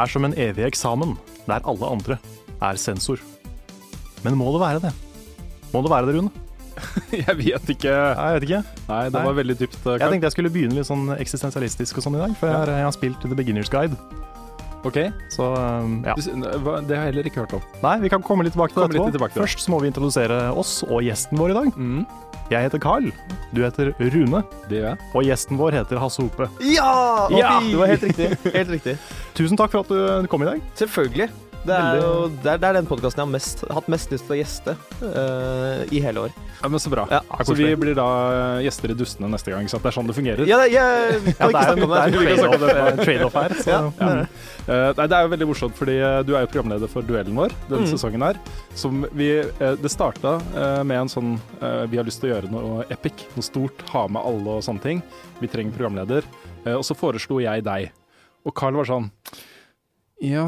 Er som en evig eksamen, der alle andre er sensor. Men må det være det? Må det være det, Rune? Jeg vet ikke. Nei, Jeg vet ikke. Nei, det Nei. var veldig dypt. eh, Jeg tenkte jeg skulle begynne litt sånn eksistensialistisk og sånn i dag, for jeg har, jeg har spilt The Beginner's Guide. Ok, Så um, ja. Det har jeg heller ikke hørt om. Nei, vi kan komme litt tilbake til Komme det etterpå. til. Først så må vi introdusere oss og gjesten vår i dag. Mm, Jeg heter Carl, du heter Rune, det gjør jeg. og gjesten vår heter Hasse Hope. Ja! Ja! Det var helt riktig. Helt riktig. Tusen takk for at du kom i dag. Selvfølgelig. Det er, jo, det er, det er den podkasten jeg har mest, hatt mest lyst til å gjeste uh, i hele år. Ja, men Så bra. Ja, så vi blir da eh, gjester i Dustene neste gang. ikke sant? Det er sånn det fungerer. Ja, det, jeg, jeg, Ja, det er jo en trade-off her. Så. Ja. Ja. Eh, nei, det er jo veldig morsomt, fordi eh, du er jo programleder for duellen vår denne Mm. sesongen her. Som vi, det starta med en sånn Vi har lyst til å gjøre noe epic, noe stort, ha med alle og sånne ting. Vi trenger programleder. Og så foreslo jeg deg. Og Carl var sånn Ja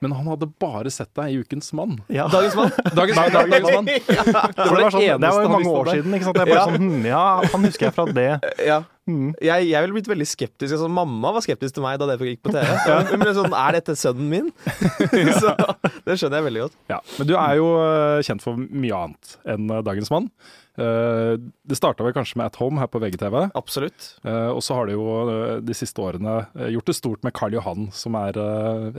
Men han hadde bare sett deg i Ukens mann. Ja. Dagens mann. Dagens, dagens mann. Det var, sånn, det var jo mange år siden. ikke sant? Jeg bare Ja. sånn, hm, ja, han husker jeg fra det. Ja. Mm. Jeg, jeg ville blitt veldig skeptisk. Altså, mamma var skeptisk til meg da det gikk på TV. Hun ble sånn Er dette sønnen min? Så det skjønner jeg veldig godt. Ja, Men du er jo eh, kjent for mye annet enn eh, Dagens mann. Eh, det starta vel kanskje med At Home her på VGTV. Absolutt. Eh, og så har du jo eh, de siste årene gjort det stort med Karl Johan, som er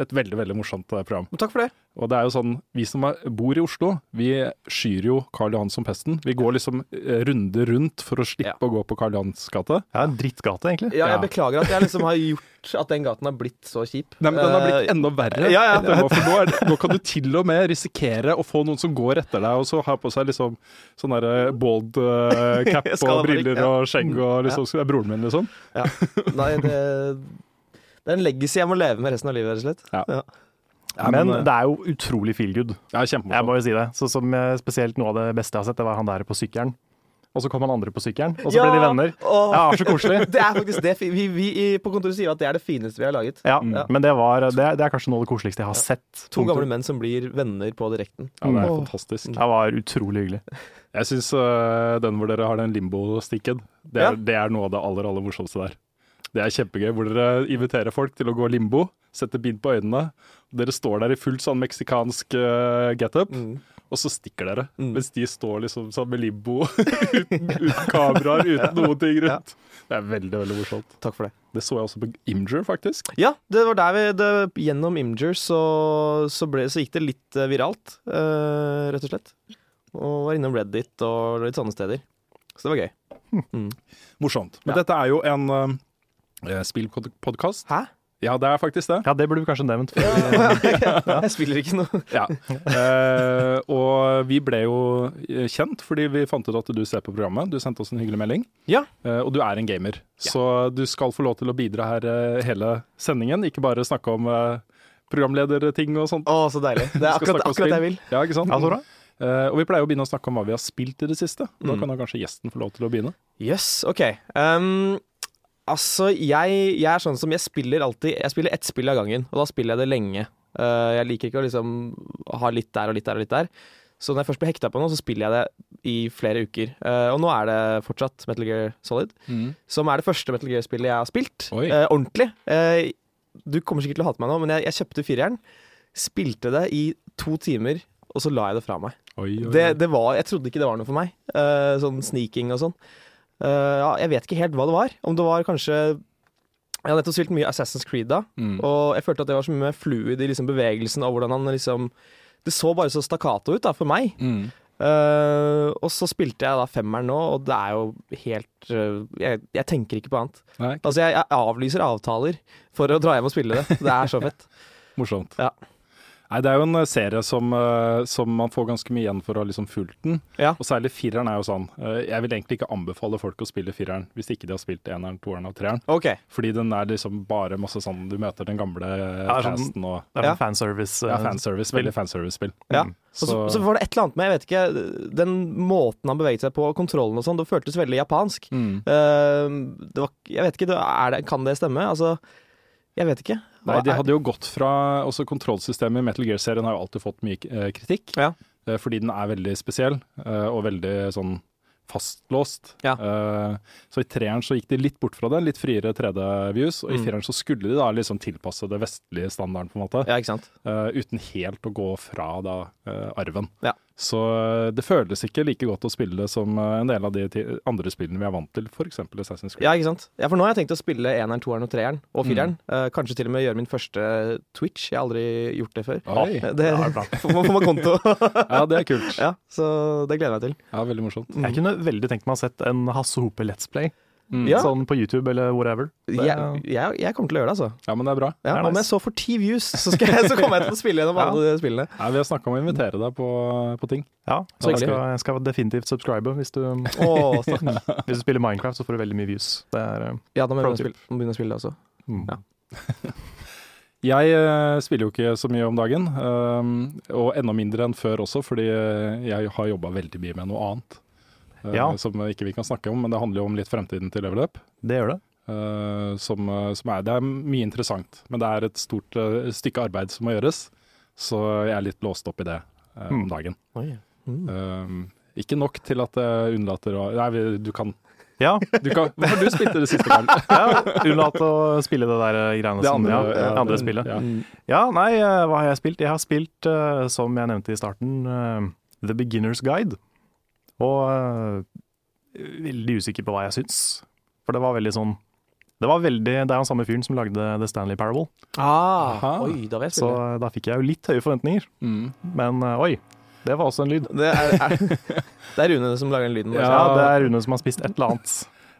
et veldig veldig morsomt program. Men takk for det. Og det er jo sånn, Vi som er, bor i Oslo, vi skyr jo Karl Johan som pesten. Vi går liksom runder rundt for å slippe Ja. å gå på Karl Johans gate. Ja, en drittgate, egentlig. Ja, jeg Ja. beklager at jeg liksom har gjort at den gaten har blitt så kjip. Nei, men Den har blitt Eh, enda verre. ja, ja. nå, er det, nå kan du til og med risikere å få noen som går etter deg, og så har på seg liksom sånn derre bald eh, cap og briller ja. og skjegg og liksom Det er broren min, liksom. Ja. Nei, det, det er en legacy jeg må leve med resten av livet, rett og slett. Ja. Ja. Ja, men eh, det er jo utrolig feel good. ja, Jeg må jo si det. Så som Spesielt noe av det beste jeg har sett, det var han der på sykkelen. Og så kom han andre på sykkelen, og så Ja! ble de venner. Åh. Ja, så koselig. Det er faktisk det. Vi, vi på kontoret sier at det er det fineste vi har laget. Ja, Ja. Men det, var, det, er- det er kanskje noe av det koseligste jeg har sett. To gamle menn som blir venner på direkten. Ja, det er Åh. fantastisk. Det var utrolig hyggelig. Jeg syns den hvor dere har den limbo-stikken, det, er- Ja. det er noe av det aller, aller morsomste der. Det er kjempegøy, hvor dere inviterer folk til å gå limbo, setter bind på øynene. Dere står der i fullt sånn meksikansk uh, getup, Mm. Og så stikker dere. Mm. Mens de står liksom sammen med limbo, uten, uten kameraer, uten noen ting rundt. Det er veldig, veldig morsomt. Takk for det. Det så jeg også på Imgur, faktisk. Ja, det var der vi det, Gjennom Imgur så, så, ble, så gikk det litt eh, viralt, uh, rett og slett. Og var innom Reddit og litt sånne steder. Så det var gøy. Mm. Morsomt. Men Ja. dette er jo en uh, spillpodkast. Hæ? Ja, det er faktisk det. Ja, det burde vi kanskje nevnt. For Jeg spiller ikke noe. Ja. Eh, og vi ble jo eh, kjent fordi vi fant ut at du ser på programmet. Du sendte oss en hyggelig melding. Ja. Eh, og du er en gamer, så du skal få lov til å bidra her eh, hele sendingen. Ikke bare snakke om eh, programlederting og sånt. Å, så deilig. Det er akkurat, akkurat det jeg vil. Ja, ikke sant? Ja, så bra. Eh, og vi pleier å begynne å snakke om hva vi har spilt i det siste. Da Mm. kan da kanskje gjesten få lov til å begynne. Yes, OK. Um, altså, jeg, jeg er sånn som jeg spiller alltid Jeg spiller ett spill av gangen, og da spiller jeg det lenge. Uh, jeg liker ikke å liksom ha litt der og litt der og litt der. Så når jeg først blir hekta på noe, så spiller jeg det i flere uker. Uh, og nå er det fortsatt Metal Gear Solid, som er det første Metal Gear-spillet jeg har spilt. Uh, ordentlig. Du kommer sikkert til å hate meg nå, men jeg, jeg kjøpte fireren, spilte det i to timer, og så la jeg det fra meg. Oi, oi, Det, oi. det var, jeg trodde ikke det var noe for meg. Sånn sneaking og sånn. Eh, ja, jeg vet ikke helt hva det var. Om det var kanskje Jeg har nettopp spilt mye Assassin's Creed da, Mm. og jeg følte at det var så mye mer fluid i liksom bevegelsen og hvordan han liksom Det så bare så stakkato ut da, for meg. Mm. Uh, og så spilte jeg da femmeren nå, og det er jo helt uh, jeg, jeg tenker ikke på annet. Nei, Altså, jeg, jeg avlyser avtaler for å dra hjem og spille det. Det er så fett. morsomt. Ja. Nei, Det er jo en eh, serie som, eh, som man får ganske mye igjen for å ha liksom fulgt den. Ja. Og særlig fireren er jo sånn. eh, Jeg vil egentlig ikke anbefale folk å spille fireren hvis ikke de har spilt eneren, toeren og treeren. OK. Fordi den er liksom bare masse sånn Du møter den gamle er sånn- casten og Det er Ja. fanservice. Ja, fanservice. Veldig fanservice-spill. Ja. Mm. Og så, så var det et eller annet med, jeg vet ikke, den måten han beveget seg på, kontrollen og sånn, det føltes veldig japansk. Mm. Uh, det var, jeg vet ikke, det, er det, kan det stemme? Altså, jeg vet ikke. Nei, de hadde jo gått fra også Kontrollsystemet i Metal Gear-serien har jo alltid fått mye eh, kritikk. Ja. eh, fordi den er veldig spesiell eh, og veldig sånn fastlåst. Ja. Så i treeren så gikk de litt bort fra det, litt friere 3D-views. Og i Mm. fireren så skulle de da liksom tilpasse det vestlige standarden, på en måte. Ja, ikke sant? uten helt å gå fra da arven. Ja. Så eh, det føles ikke like godt å spille det som eh, en del av de andre spillene vi er vant til, f.eks. Assassin's Creed. Ja, ikke sant? Ja, for nå har jeg tenkt å spille eneren, toeren og treeren, og Mm. fireren. Eh, kanskje til og med gjøre min første Twitch. Jeg har aldri gjort det før. Oi. Det får man, får man konto. Ja, det er kult. ja, så det gleder jeg meg til. Ja, veldig morsomt. Jeg kunne veldig tenkt meg å sett en Hasse Hope Let's Play. Mm. Ja. Sånn på YouTube eller whatever. Det, Jeg, jeg, jeg kommer til å gjøre det, altså. Ja, men det er bra. Ja, Det er Om nice. jeg så får ti views, så, skal jeg, så kommer jeg til å spille gjennom Ja. alle spillene. Ja, vi har snakka om å invitere deg på, på ting. ja, Så jeg skal, jeg skal definitivt subscribe hvis du, Å, hvis du spiller Minecraft, så får du veldig mye views. Det er, eh, Ja, da må jeg begynne å spille, det også. mm. Ja. Jeg eh, spiller jo ikke så mye om dagen, um, og enda mindre enn før også, fordi jeg har jobba veldig mye med noe annet. Eh, Ja. Som ikke vi kan snakke om, men det handler jo om litt fremtiden til Level Up. Det gjør det. Uh, som, eh, som er, det er mye interessant, men det er et stort uh, stykke arbeid som må gjøres. Så jeg er litt låst opp i det uh, om Mm. dagen. Oi. Mm. Um, ikke nok til at jeg unnlater å Nei, du kan, Ja, du kan Hva har du spilt det siste, gang? ja unnlat å spille det der greiene Det som andre, ja, ja, andre det- spillet. ja. Mm. Ja, nei, hva har jeg spilt? Jeg har spilt, som jeg nevnte i starten, The Beginner's Guide. Og eh, veldig usikker på hva jeg syns. For det var veldig sånn Det var veldig, det er jo samme fyren som lagde The Stanley Parable, Ah, oi, da vet jeg så da fikk jeg jo litt høye forventninger. Mm. Men eh, oi, det var også en lyd. Det er, er, det er Rune som lager den lyden. Ja. Ja, det er Rune som har spist et eller annet.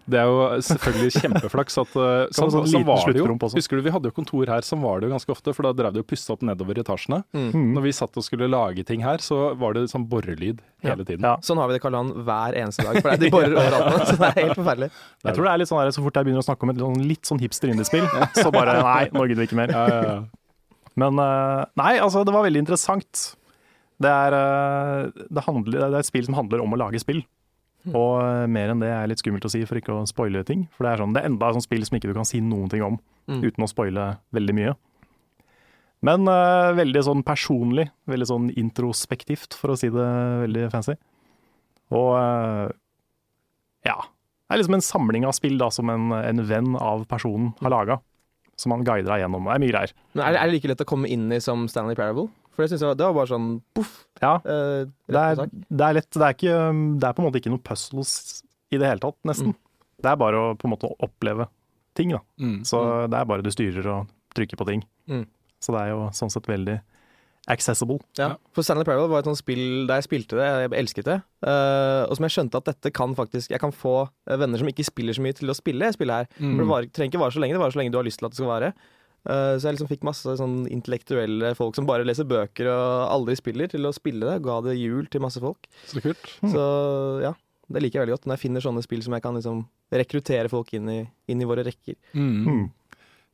Det er jo selvfølgelig kjempeflaks at uh, Som sånn, sånn sånn var det jo. Husker du vi hadde jo kontor her, som var det jo ganske ofte, for da drev de og pussa opp nedover etasjene. Mm. Når vi satt og skulle lage ting her, så var det sånn borrelyd hele tiden. Ja. Sånn har vi det Karl Johan hver eneste dag, for de borer overalt. Så det er helt forferdelig. Jeg tror det er litt sånn der, Så fort jeg begynner å snakke om et sånn, litt sånn hipster-indiespill, så bare Nei, nå gidder vi ikke mer. Ja, ja, ja. Men eh, nei, altså, det var veldig interessant. Det er, eh, det, handler, det er et spill som handler om å lage spill. Og eh, mer enn det er litt skummelt å si for ikke å spoile ting. For det er, sånn, det er enda et sånt spill som ikke du kan si noen ting om Mm. uten å spoile veldig mye. Men uh, veldig sånn personlig, veldig sånn introspektivt, for å si det veldig fancy. Og uh, ja. Det er liksom en samling av spill da, som en, en venn av personen har laga. Som han guider deg gjennom. Det er mye greier. Men er, det- er det like lett å komme inn i som Stanley Parable? For det synes jeg det var bare sånn poff. Ja, Uh, Det er, det er lett. Det er, ikke, det er på en måte ikke noe puzzles i det hele tatt, nesten. Det er bare å på en måte oppleve ting, da. Mm. Så det er bare du styrer og trykker på ting. Mm. Så det er jo sånn sett veldig accessible. Ja. For Stanley Parable var et sånt spill der jeg spilte det, jeg elsket det. Uh, og som jeg skjønte at dette kan faktisk Jeg kan få eh, venner som ikke spiller så mye, til å spille spillet her. Mm. For det var, trenger ikke vare så lenge, det varer så lenge du har lyst til at det skal vare. Eh, så jeg liksom fikk masse sånn intellektuelle folk som bare leser bøker og aldri spiller, til å spille det. Ga det jul til masse folk. Så kult. Så ja, det liker jeg veldig godt. Når jeg finner sånne spill som jeg kan liksom rekruttere folk inn i, inn i våre rekker. Mm.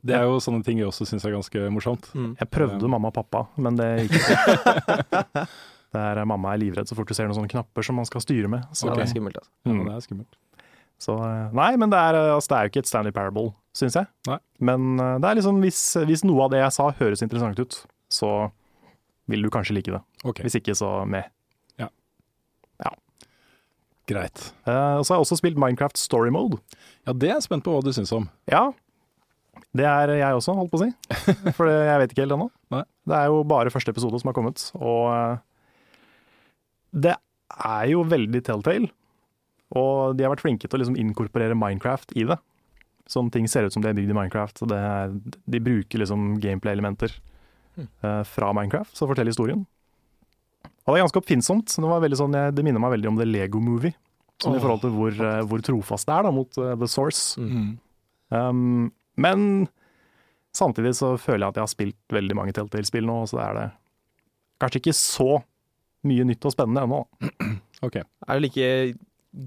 Det er jo sånne ting jeg også syns er ganske morsomt. Mm. Jeg prøvde mamma og pappa, men det gikk ikke. Det er, mamma er livredd så fort du ser noen sånne knapper som man skal styre med. Så, Ja, det er skummelt. Altså. Ja, Mm. det er skummelt. Så eh, Nei, men det er, eh, altså, det er jo ikke et Stanley Parable, syns jeg. Nei. Men eh, det er liksom hvis, hvis noe av det jeg sa høres interessant ut, så vil du kanskje like det. Okay. Hvis ikke, så med. Ja greit. Uh, og så har jeg også spilt Minecraft Story Mode. Ja, det er jeg spent på hva du syns om. Ja, det er jeg også, holdt på å si. For jeg vet ikke helt ennå. Det er jo bare første episode som har kommet, og det er jo veldig telltale. Og de har vært flinke til å liksom inkorporere Minecraft i det. Sånne ting ser ut som de er bygd i Minecraft. og Det er, de bruker liksom gameplay-elementer uh, fra Minecraft som forteller historien. Og det er ganske oppfinnsomt. Det, var veldig sånn, det minner meg veldig om The Lego Movie. Sånn i forhold til hvor, uh, hvor trofast det er da, mot uh, The Source. Mm. Um, men samtidig så føler jeg at jeg har spilt veldig mange Telltale-spill nå, så det er det kanskje ikke så mye nytt og spennende ennå. Ok. Er det like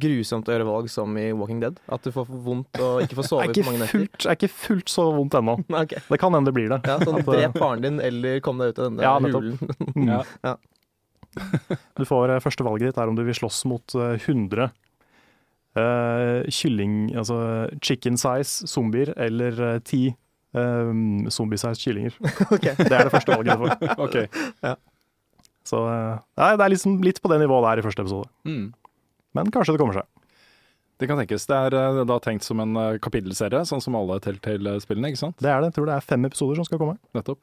grusomt å gjøre valg som i Walking Dead? At du får vondt og ikke får sove er på ikke mange netter? Det er ikke fullt så vondt ennå. okay. Det kan hende det blir det. Ja, sånn At, uh, Drep faren din, eller kom deg ut av denne Ja, hulen. Ja. Ja. Du får eh, Første valget ditt er om du vil slåss mot eh, 100 uh, kylling, altså chicken size zombier, eller eh, 10 um, zombie-size kyllinger. okay. Det er det første valget du får. Ok. Så uh, nei, det er liksom litt på det nivået der i første episode. Mm. Men kanskje det kommer seg. Det kan tenkes. Det er eh, da tenkt som en eh, kapittelserie, sånn som alle Telltale-spillene, ikke sant? Det er det. Jeg tror det er fem episoder som skal komme. Nettopp.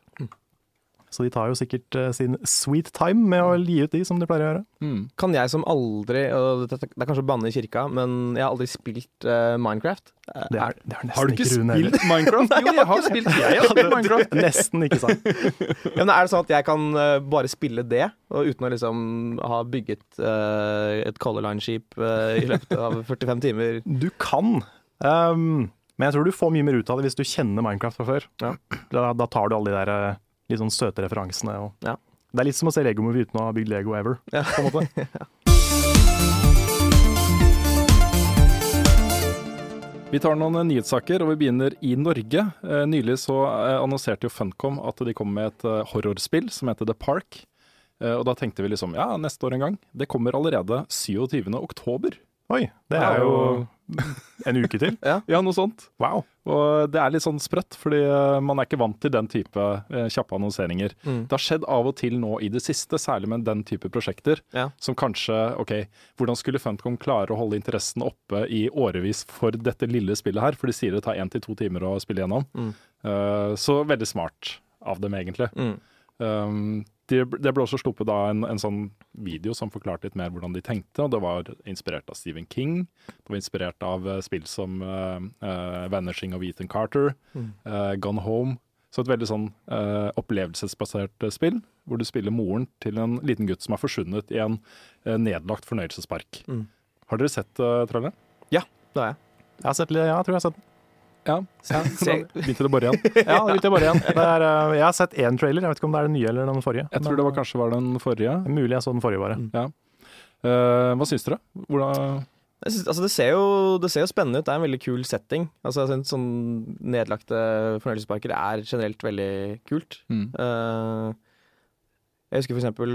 Så de tar jo sikkert eh, sin sweet time med å gi ut de, som de pleier å gjøre. Mm. Kan jeg som aldri, og det er kanskje å banne i kirka, men jeg har aldri spilt uh, Minecraft. Eh, Det er, det er nesten Har du ikke spilt heller. Minecraft? Jo, jeg har spilt Jeg har spilt Minecraft. Nesten ikke sant. Ja, men er det sånn at jeg kan bare spille det, og uten å liksom ha bygget uh, et Color Line-skip uh, i løpet av 45 timer? Du kan, Um, men jeg tror du får mye mer ut av det hvis du kjenner Minecraft fra før. Ja. Da, da tar du alle de der litt sånn søte referansene. Og, Ja. Det er litt som å se Lego Movie uten å ha bygd Lego ever. Ja. på en måte. Vi tar noen eh, nyhetssaker, og vi begynner i Norge. Eh, nylig så eh, annonserte jo Funcom at de kom med et horrorspill som heter The Park. Og da tenkte vi liksom ja, neste år en gang. Det kommer allerede 27. Oi, det er jo en uke til. Ja, noe sånt. Wow. Og det er litt sånn sprøtt, fordi eh, man er ikke vant til den type eh, kjappe annonseringer. Mm. Det har skjedd av og til nå i det siste, særlig med den type prosjekter, Ja. som kanskje OK, hvordan skulle Funcom klare å holde interessen oppe i årevis for dette lille spillet her? For de sier det tar én til to timer å spille gjennom. Mm. Uh, så veldig smart av dem, egentlig. Mm. Um, det, de ble også sluppet da en, en sånn video som forklarte litt mer hvordan de tenkte. og Det var inspirert av Stephen King. Det var inspirert av uh, spill som uh, uh, 'Vanishing of Ethan Carter', Mm. 'Gone Home'. Så et veldig sånn opplevelsesbasert spill, hvor du spiller moren til en liten gutt som er forsvunnet i en nedlagt fornøyelsespark. Mm. Har dere sett uh, traileren? Det har jeg. Jeg har sett, ja, jeg tror jeg har sett den. Ja. Så, Så begynte det å bore igjen. Ja, det begynte å bore igjen. Det er, eh, jeg har sett én trailer, jeg vet ikke om det er den nye eller den forrige. Jeg tror det var kanskje var den forrige. Mulig jeg så den forrige, bare. Uh, hva syns dere? Hvordan Jeg synes, altså det, ser jo, det ser jo spennende ut. Det er en veldig kul setting. Altså, jeg synes sånn Nedlagte fornøyelsesparker er generelt veldig kult. mm. Uh, jeg husker for eksempel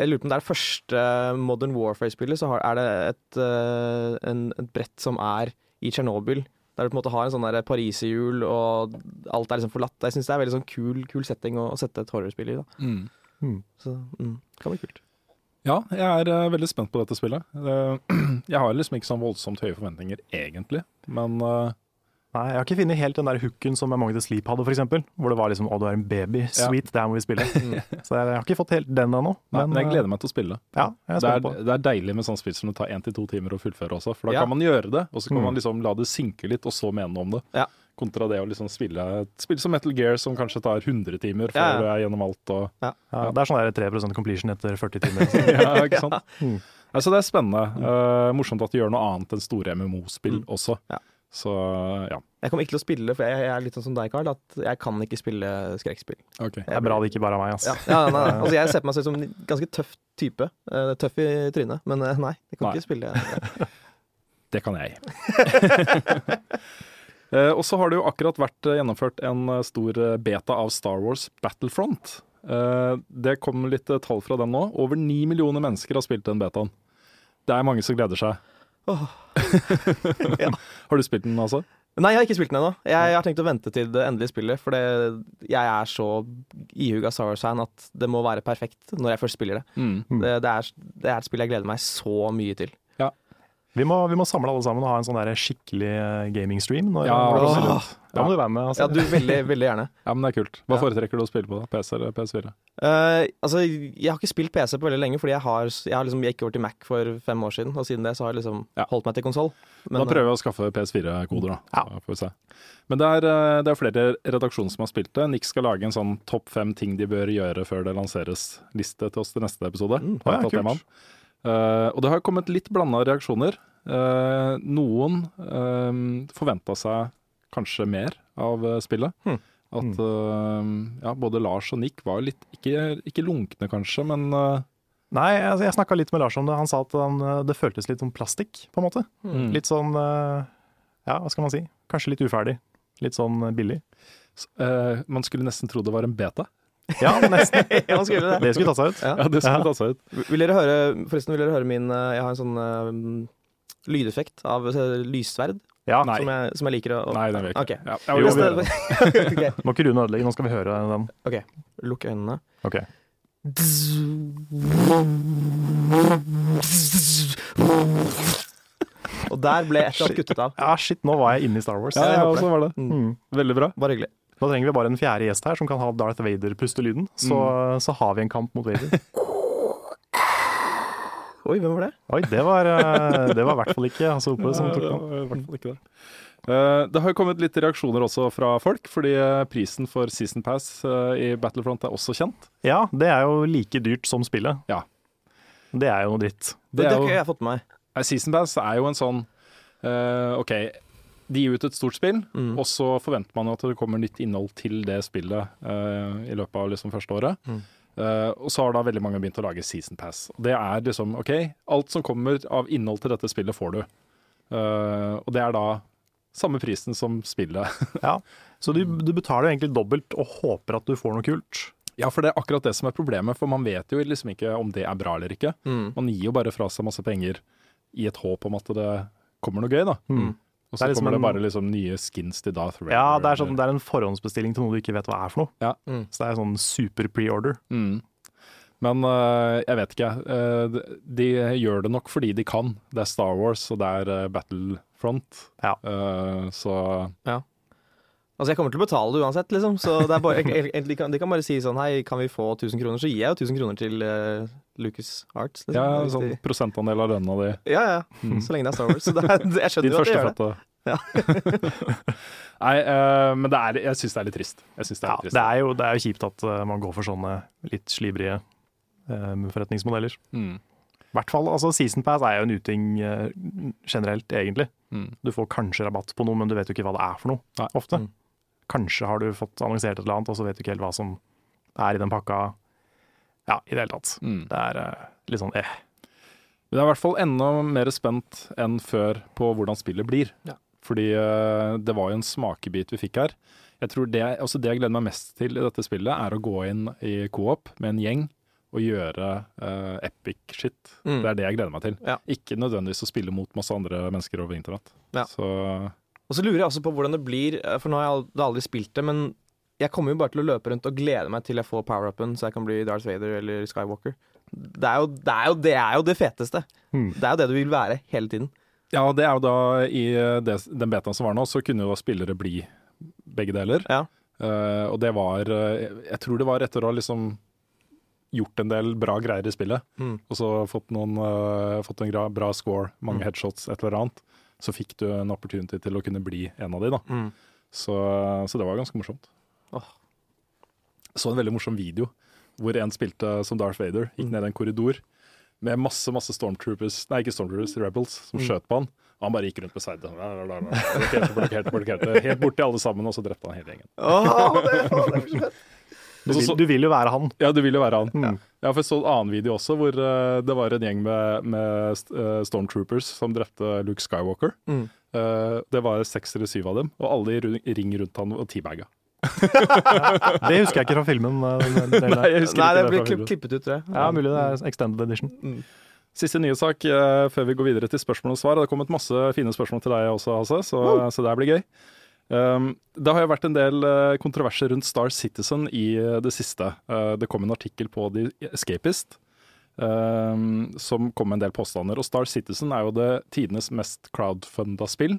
Jeg lurer på om det er det første Modern Warfare-spillet, så har, er det et, uh, en, et brett som er i Tsjernobyl. Der du på en måte har en sånn der pariserhjul, og alt er liksom forlatt. Jeg syns det er en veldig sånn kul, kul setting å, å sette et horrorspill i. da Mm. Så mm, det kan bli kult. Ja, jeg er eh, veldig spent på dette spillet. Eh, jeg har liksom ikke sånn voldsomt høye forventninger, egentlig. Men eh, Nei, jeg har ikke funnet helt den der hooken som Among the Sleep hadde, eksempel. Hvor det var liksom 'Å, du er en baby. Sweet, det her må vi spille'. Så jeg, har ikke fått helt den ennå. nei, men jeg gleder meg til å spille. Ja, jeg Det er, på det. er deilig med sånn spill som det tar én til to timer å fullføre også. For da Ja. kan man gjøre det, og så kan Mm. man liksom la det synke litt, og så mene noe om det. Ja. Kontra det å liksom spille et spill som Metal Gear, som kanskje tar 100 timer før Ja, ja. du er gjennom alt. Og, Ja, det er sånn der 3% completion etter 40 timer. ja, ikke sant? Mm. Altså, det er spennende. Uh, morsomt at de gjør noe annet enn store MMO-spill Mm. også. Ja. Så ja. Jeg kommer ikke til å spille, for jeg, jeg er litt sånn som deg, Carl, at jeg kan ikke spille skrekkspill. Okay. Det er bra det ikke bare er meg, altså. Ja, ja, nei, nei. Altså, jeg ser på meg selv som en ganske tøff type. Eh, tøff i trynet, men eh, nei, jeg kan Nei. ikke spille. Ja. Det kan jeg. Eh, og så har det jo akkurat vært gjennomført en stor beta av Star Wars Battlefront. Eh, det kom litt tall fra den nå. Over ni millioner mennesker har spilt den betaen. Det er mange som gleder seg. Har du spilt den, altså? Nei, jeg har ikke spilt den ennå. Jeg har tenkt å vente til det endelige spillet, for det, jeg er så ihuga Wars-fan at det må være perfekt når jeg først spiller det. Mm. Det, det, er, det er et spill jeg gleder meg så mye til. Vi må, vi må samle alle sammen og ha en sånn der skikkelig gaming-stream. når- Ja, Da må du være med. Altså. Ja, du, veldig, veldig gjerne. Ja, men det er kult. Hva Ja. foretrekker du å spille på? da? PC eller PS4? Uh, altså, jeg har ikke spilt PC på veldig lenge, fordi jeg har, jeg har liksom gikk over til Mac for fem år siden, og siden det så har jeg liksom Ja. holdt meg til konsoll. Da prøver vi å skaffe PS4-koder, da. Ja. Får vi se. Men det er, eh, det er flere redaksjoner som har spilt det. Nick skal lage en sånn topp fem ting de bør gjøre før det lanseres liste til oss til neste episode. Mm, ja, jeg kult. Eh, og det har kommet litt blanda reaksjoner. Uh, noen uh, forventa seg kanskje mer av eh, spillet. Hmm. At eh, ja, både Lars og Nick var litt Ikke, ikke lunkne, kanskje, men eh, Nei, altså, jeg snakka litt med Lars om det. Han sa at han, det føltes litt som plastikk, på en måte. mm. Litt sånn Ja, hva skal man si? Kanskje litt uferdig. Litt sånn billig. billig. uh, man skulle nesten tro det var en beta. Ja, nesten. ja, skulle det. Det skulle tatt seg ut. Ja. Ja, det skulle Ja. tatt seg ut. Vil dere høre, forresten, vil dere høre min Jeg har en sånn eh, lydeffekt av eh, lyssverd Ja, Nei. som jeg, som jeg liker å, Nei, den vil jeg ikke. Okay. Jo, vi gjør det. Ok, Må ikke Rune ødelegge, nå skal vi høre den. ok. Lukk øynene. Ok. Og der ble et eller annet kuttet av. Ja, shit, nå var jeg inne i Star Wars. Ja, jeg håper så var det. Mm. Veldig bra. Bare hyggelig. Da trenger vi bare en fjerde gjest her som kan ha Darth Vader-pustelyden. Så, så har vi en kamp mot Vader. Oi, hvem var det? Oi, det var, eh, det var i hvert fall ikke Hasse Hope som tok den. det var i hvert fall ikke det. Eh, det har jo kommet litt reaksjoner også fra folk, fordi eh, prisen for Season Pass i Battlefront er også kjent. Ja, det er jo like dyrt som spillet. Ja. Det er jo dritt. Det, det er har jo- ikke jeg fått med meg. Season Pass er jo en sånn uh, OK, de gir ut et stort spill, Mm. og så forventer man at det kommer nytt innhold til det spillet uh, i løpet av liksom første året. Mm. Eh, og så har da veldig mange begynt å lage Season Pass. Det er liksom OK, alt som kommer av innhold til dette spillet, får du. Uh, og det er da samme prisen som spillet. Ja. Så du, du betaler egentlig dobbelt og håper at du får noe kult. Ja, for det er akkurat det som er problemet, for man vet jo liksom ikke om det er bra eller ikke. Mm. Man gir jo bare fra seg masse penger i et håp om at det kommer noe gøy, da. Mm. Og så det liksom kommer det bare liksom nye skins til Darth Vader. Ja, det er, sånn, det er en forhåndsbestilling til noe du ikke vet hva er for noe. Ja. Mm. Så det er sånn super pre-order. Mm. Men uh, jeg vet ikke. Uh, de, de gjør det nok fordi de kan. Det er Star Wars, og det er øh, Battlefront. Ja. Uh, så Altså, jeg kommer til å betale det uansett, liksom. Så det er bare, jeg, jeg, de, kan, de kan bare si sånn Hei, kan vi få 1000 kroner? Så gir jeg jo 1000 kroner til uh, Lucas Arts. Liksom. ja, sånn de- prosentandel av lønna di. ja, ja. Mm. Så lenge det er Star Wars. Så det er, jeg skjønner jo at de gjør det. Ja. Nei, uh, men det er, jeg syns det er litt trist. Jeg synes det er Ja, litt trist. det, er jo, det er jo kjipt at uh, man går for sånne litt slibrige eh, forretningsmodeller. Mm. I hvert fall, altså Season Pass er jo en uting generelt, egentlig. Mm. Du får kanskje rabatt på noe, men du vet jo ikke hva det er for noe, Nei. ofte. Mm. Kanskje har du fått annonsert et eller annet, og så vet du ikke helt hva som er i den pakka. Ja, i det hele tatt. Mm. Det er uh, litt sånn eh. Men jeg er i hvert fall enda mer spent enn før på hvordan spillet blir. Ja. Fordi uh, det var jo en smakebit vi fikk her. Jeg tror det, altså det jeg gleder meg mest til i dette spillet, er å gå inn i co-op med en gjeng og gjøre uh, epic shit. Mm. Det er det jeg gleder meg til. Ja. Ikke nødvendigvis å spille mot masse andre mennesker over internett. Ja. Så Og så lurer jeg også på hvordan det blir, eh, for nå har jeg aldri, spilt det, men jeg kommer jo bare til å løpe rundt og glede meg til jeg får power-upen, så jeg kan bli Darth Vader eller Skywalker. Det er jo det, er jo, det, er jo det feteste. Mm. Det er jo det du vil være hele tiden. ja, det er jo da i det, den betaen som var nå, så kunne jo spillere bli begge deler. Ja. Uh, og det var eh, Jeg tror det var etter å ha liksom gjort en del bra greier i spillet, Mm. og så fått, noen, uh, fått en bra score, mange Mm. headshots, et eller annet, så fikk du en opportunity til å kunne bli en av de, da. Mm. Så, så det var ganske morsomt. Oh. Så en veldig morsom video hvor en spilte som Darth Vader, gikk Mm. ned en korridor med masse masse stormtroopers, nei ikke stormtroopers, rebels, som Mm. skjøt på han. Og han bare gikk rundt med sverdet. Blokkerte, blokkerte, blokkerte. Helt borti alle sammen, og så drepte han hele gjengen. Åh, det, oh, det er. Du, vil, du vil jo være han. Ja, du vil jo være han. Mm. Ja, for jeg så en annen video også, hvor uh, det var en gjeng med, med eh, stormtroopers som drepte Luke Skywalker. Mm. Uh, det var seks eller syv av dem, og alle i ring rundt han og teabaga. Det husker jeg ikke fra filmen. den. Nei, jeg husker Nei, det blir klipp, klippet ut, tror jeg. Ja, mulig det er extended edition. Siste nye sak før vi går videre til spørsmål og svar. Det har kommet masse fine spørsmål til deg også, Hasse, så, så det her blir gøy. Um, det har jo vært en del eh, kontroverser rundt Star Citizen i eh, det siste. Eh, det kom en artikkel på The Escapist um, som kom med en del påstander. Og Star Citizen er jo det tidenes mest crowdfunda spill.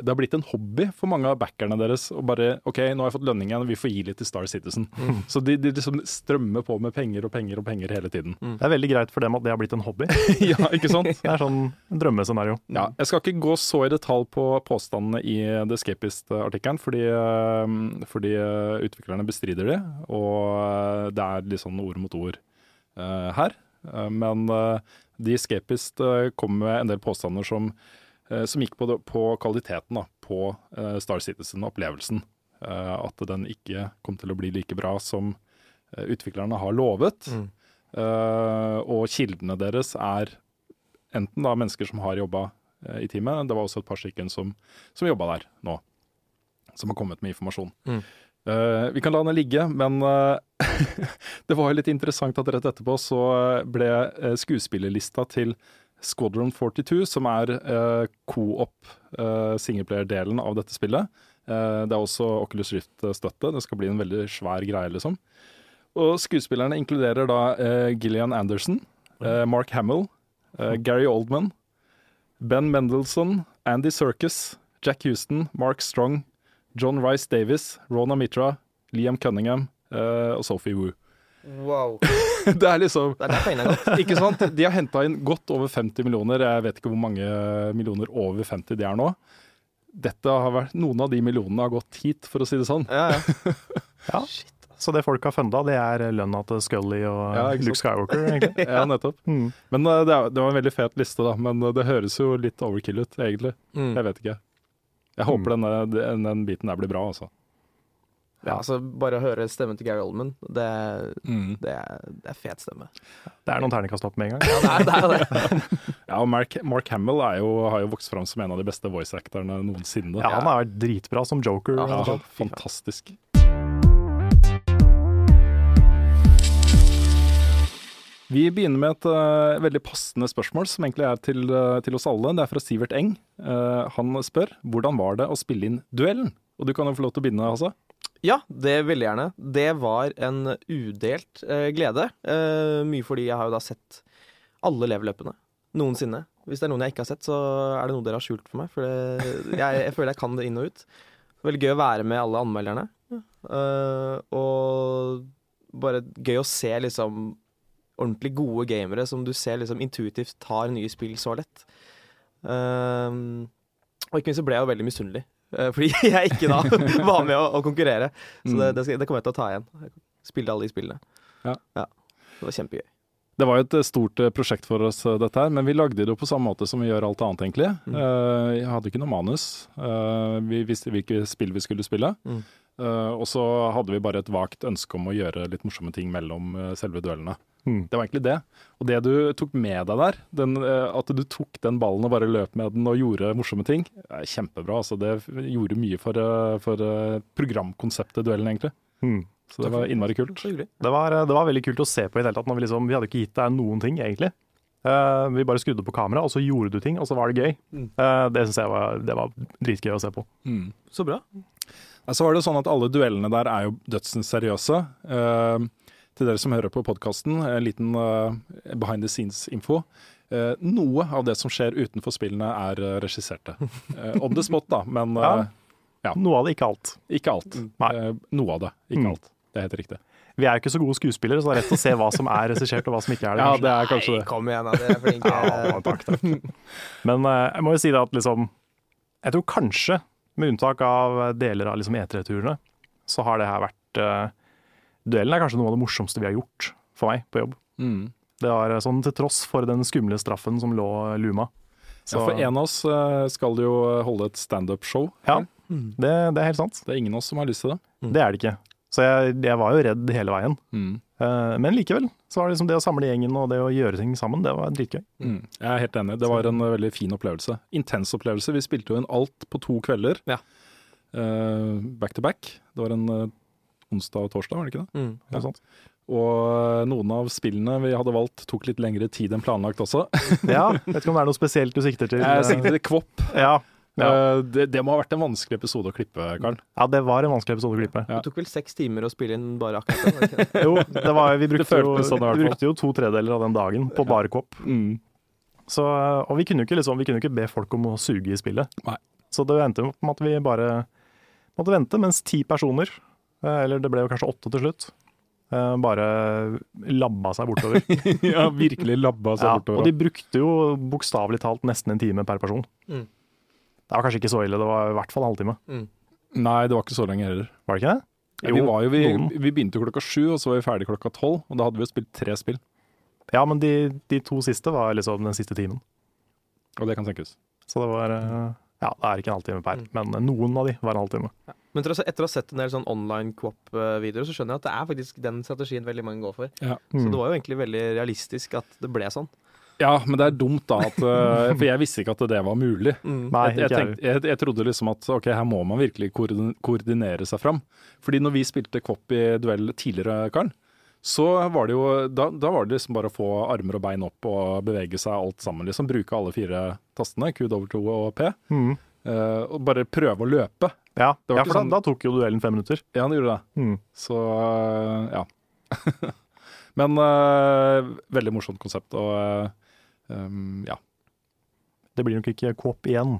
Det har blitt en hobby for mange av backerne deres å bare OK, nå har jeg fått lønning igjen, vi får gi litt til Star Citizen. Så de, de liksom strømmer på med penger og penger og penger hele tiden. Det er veldig greit for dem at det har blitt en hobby. ja, ikke sant? Det er sånn en drømmescenario. Ja, jeg skal ikke gå så i detalj på påstandene i The Escapist-artikkelen, fordi, eh, fordi eh, utviklerne bestrider de, og eh, det er litt sånn ord mot ord her. Men The Escapist kommer kom med en del påstander som, som gikk på, på kvaliteten da, på eh, Star Citizen-opplevelsen. Eh, At den ikke kom til å bli like bra som eh, utviklerne har lovet. Eh, og kildene deres er enten da mennesker som har jobba eh, i teamet, det var også et par stykker som, som jobba der nå, som har kommet med informasjon. Mm. Uh, vi kan la den ligge, men uh, det var jo litt interessant at rett etterpå så ble eh, skuespillerlista til Squadron 42, som er uh, co-op uh, singleplayer-delen av dette spillet. Eh, det er også Oculus Rift-støtte. Det skal bli en veldig svær greie, liksom. Og skuespillerne inkluderer da eh, Gillian Anderson, eh, Mark Hamill, eh, Gary Oldman, Ben Mendelsohn, Andy Serkis, Jack Houston, Mark Strong, John Rice Davis, Rona Mitra, Liam Cunningham eh, og Sophie Woo. Wow. det er liksom Det er der pengene har gått. Ikke sant? De har henta inn godt over 50 millioner. Jeg vet ikke hvor mange millioner over 50 de er nå. Dette har vært, Noen av de millionene har gått hit, for å si det sånn. Ja, ja. Ja. Så det folk har funda, det er lønna til Scully og Ja, Luke Skywalker, egentlig. Ja, nettopp. Mm. Men eh, det, er, det var en veldig fet liste, da. Men eh, det høres jo litt overkill ut, egentlig. Mm. Jeg vet ikke. Jeg håper denne, den, den biten der blir bra, altså. Ja, altså Bare å høre stemmen til Gary Oldman, det, Mm. det, er, det er fet stemme. Det er noen terningkast opp med en gang. Ja, det er det. Er det. Ja, og Mark, Mark Hamill er jo, har jo vokst fram som en av de beste voice actorene noensinne. Ja, han har vært dritbra som joker. Ja, Ja, fantastisk. Vi begynner med et uh, veldig passende spørsmål, som egentlig er til, uh, til oss alle. Det er fra Sivert Eng. Uh, han spør hvordan var det å spille inn duellen? Og du kan jo få lov til å begynne, Hasse. Ja, det veldig gjerne. Det var en udelt eh, glede. Eh, mye fordi jeg har jo da sett alle leveløpene noensinne. Hvis det er noen jeg ikke har sett, så er det noe dere har skjult for meg. For det, jeg, jeg føler jeg kan det inn og ut. Veldig gøy å være med alle anmelderne. Eh, og bare gøy å se liksom ordentlig gode gamere som du ser liksom intuitivt tar nye spill så lett. Eh, og ikke minst så ble jeg jo veldig misunnelig. Eh, fordi jeg ikke da var med å, å konkurrere. Så det, det, det kommer jeg til å ta igjen. Spille alle de spillene. Ja. Det var kjempegøy. Det var jo et eh, stort eh, prosjekt for oss, dette her, men vi lagde det jo på samme måte som vi gjør alt annet, egentlig. Eh, jeg hadde ikke noe manus. Vi visste hvilke spill vi skulle spille. Mm. Og så hadde vi bare et vagt ønske om å gjøre litt morsomme ting mellom selve duellene. Mm. Det var egentlig det. Og det du tok med deg der, den, eh, at du tok den ballen og bare løp med den og gjorde morsomme ting, er kjempebra. Altså, det gjorde mye for, eh, for eh, programkonseptet duellen, egentlig. Mm. Så det var innmari kult. Det, var, det var veldig kult å se på i det hele tatt. Når vi, liksom, vi hadde ikke gitt deg noen ting, egentlig. Uh, vi bare skrudde på kamera, og så gjorde du ting, og så var det gøy. Mm. Uh, det syns jeg var, det var dritgøy å se på. Så bra. Så var det sånn at alle duellene der er jo dødsens seriøse. Eh, til dere som hører på podkasten, en liten eh, behind the scenes-info. Eh, noe av det som skjer utenfor spillene er uh, regisserte. Eh, on the spot, da, men eh, Ja. Ja. Noe av det, ikke alt. ikke alt. Nei. Eh, noe av det, ikke Mm. alt. Det er helt riktig. Vi er jo ikke så gode skuespillere, så det er rett å se hva som er regissert og hva som ikke er det. Ja, det er kanskje det. Kom igjen. Dere er flinke. Ja, takk, takk. Men eh, jeg må jo si det at liksom Jeg tror kanskje, med unntak av deler av liksom E3-turene, så har det her vært eh, Duellen er kanskje noe av det morsomste vi har gjort for meg på jobb. Mm. Det var eh, sånn til tross for den skumle straffen som lå luma. Ja, for en av oss eh, skal jo holde et standup-show. Ja, det, det er helt sant. Det er ingen av oss som har lyst til det. Det er det ikke. Så jeg, jeg var jo redd hele veien. Mm. Eh, men likevel så var det liksom det å samle gjengen og det å gjøre ting sammen, det var dritgøy. Mm. Jeg er helt enig. Det var en eh, veldig fin opplevelse. Intens opplevelse. Vi spilte jo inn alt på to kvelder. Ja. eh, back to back. Det var en eh, onsdag og torsdag, var det ikke det? Mm. Noe sånt. Og eh, noen av spillene vi hadde valgt, tok litt lengre tid enn planlagt også. Ja, vet ikke om det er noe spesielt du sikter til. Jeg sikter til Kvopp. Ja, ja. Eh, Det, det må ha vært en vanskelig episode å klippe, Karl. ja, det var en vanskelig episode å klippe. Ja. Det tok vel seks timer å spille inn bare akkurat det? Jo, det var, vi, brukte jo, sånn vi brukte jo to tredeler av den dagen på bare kopp. Mm. Så, og vi kunne, jo ikke, liksom, vi kunne ikke be folk om å suge i spillet. Nei. Så det endte jo med at vi bare måtte vente, mens ti personer, eh, eller det ble jo kanskje åtte til slutt, eh, bare labba seg bortover. ja, virkelig labba seg Ja, og de brukte jo bokstavelig talt nesten en time per person. Mm. Det var kanskje ikke så ille, det var i hvert fall en halvtime. Nei, det var ikke så lenge heller. Var det ikke det? Ja, vi, var jo, vi, vi begynte jo klokka sju, og så var vi ferdig klokka tolv. Og da hadde vi jo spilt tre spill. Ja, men de, de to siste var liksom den siste timen. Og det kan tenkes. Så det var eh, Ja, det er ikke en halvtime per, men noen av de var en halvtime. Men etter å, etter å ha sett en del sånn online co-op-videoer, så skjønner jeg at det er faktisk den strategien veldig mange går for. Ja. Så Mm. det var jo egentlig veldig realistisk at det ble sånn. Ja, men det er dumt da at eh, For jeg visste ikke at det var mulig. Nei, jeg, jeg, ikke jeg. tenkte, jeg, jeg trodde liksom at ok, her må man virkelig koordinere seg fram. Fordi når vi spilte Kvopp i duell tidligere, Karl, så var det jo da, da var det liksom bare å få armer og bein opp og bevege seg alt sammen. liksom Bruke alle fire tastene, Q, W, O og P. Mm. Eh, og bare prøve å løpe. Ja, Det var ja for sånn- da tok jo duellen fem minutter. Ja, han gjorde det. Mm. Så øh, ja. Men uh, veldig morsomt konsept, og uh, um, ja. Det blir nok ikke kåp igjen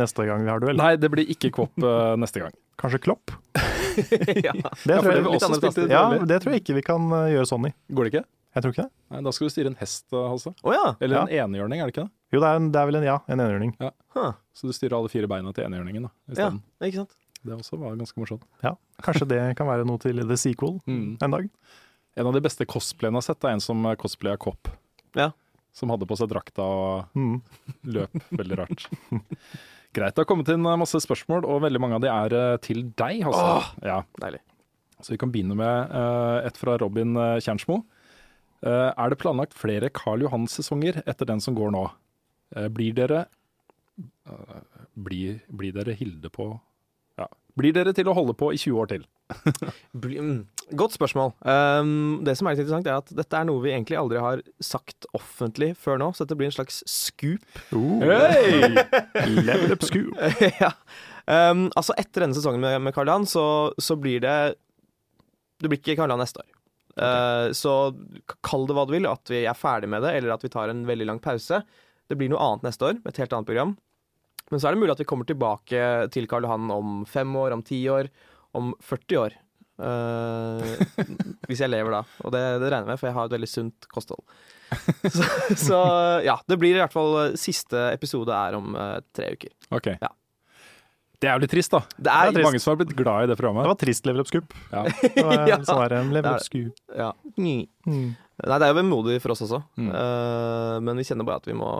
neste gang vi har duell. Nei, det blir ikke Kåp uh, neste gang. Kanskje Klopp? ja. Det, tror, jeg, ja, det tror ikke vi kan eh, gjøre sånn i. Går det ikke? Jeg tror ikke det. Nei, Da skal du styre en hest, Halse. Oh, ja. Eller en enhjørning, er det ikke det? Jo, det er, en, det er vel en ja, en enhjørning. Huh. Så du styrer alle fire beina til enhjørningen da, ja. Ikke sant? Det også var ganske morsomt. Ja, kanskje det kan være noe til the sequel Mm. en dag. En av de beste cosplayene jeg har sett, er en som cosplaya Kopp. Ja. Som hadde på seg drakta og Mm. løp veldig rart. Greit, det har kommet inn eh, masse spørsmål, og veldig mange av de er eh, til deg. Åh, Ja. Deilig. Så vi kan begynne med uh, et fra Robin uh, Kjernsmo. Uh, er det planlagt flere Karl Johan-sesonger etter den som går nå? Eh, blir dere eh, blir, blir dere Hilde på ja. Blir dere til å holde på i 20 år til? Mm. Godt spørsmål. Um, det som er litt interessant, er at dette er noe vi egentlig aldri har sagt offentlig før nå, så dette blir en slags scoop. Hey! Level up scoop. ja. Um, altså, etter denne sesongen med, med Karl Johan, så, så blir det Det blir ikke Karl Johan neste år. Uh, så kall det hva du vil, at vi er ferdig med det, eller at vi tar en veldig lang pause. Det blir noe annet neste år, et helt annet program. Men så er det mulig at vi kommer tilbake til Karl Johan om fem år, om ti år, om 40 år. Uh, hvis jeg lever da. Og det, det regner jeg med, for jeg har et veldig sunt kosthold. Så, så ja, det blir i hvert fall Siste episode er om uh, tre uker. Ok. Ja. Det er jo litt trist, da. Det er trist. Mange som har blitt glad i det programmet. Det var trist level up scoop. Ja. Det var Ja. sånn der, level Det er up scoop. Ja. Nei, Mm. det er jo vemodig for oss også. Mm. Uh, men vi kjenner bare at vi må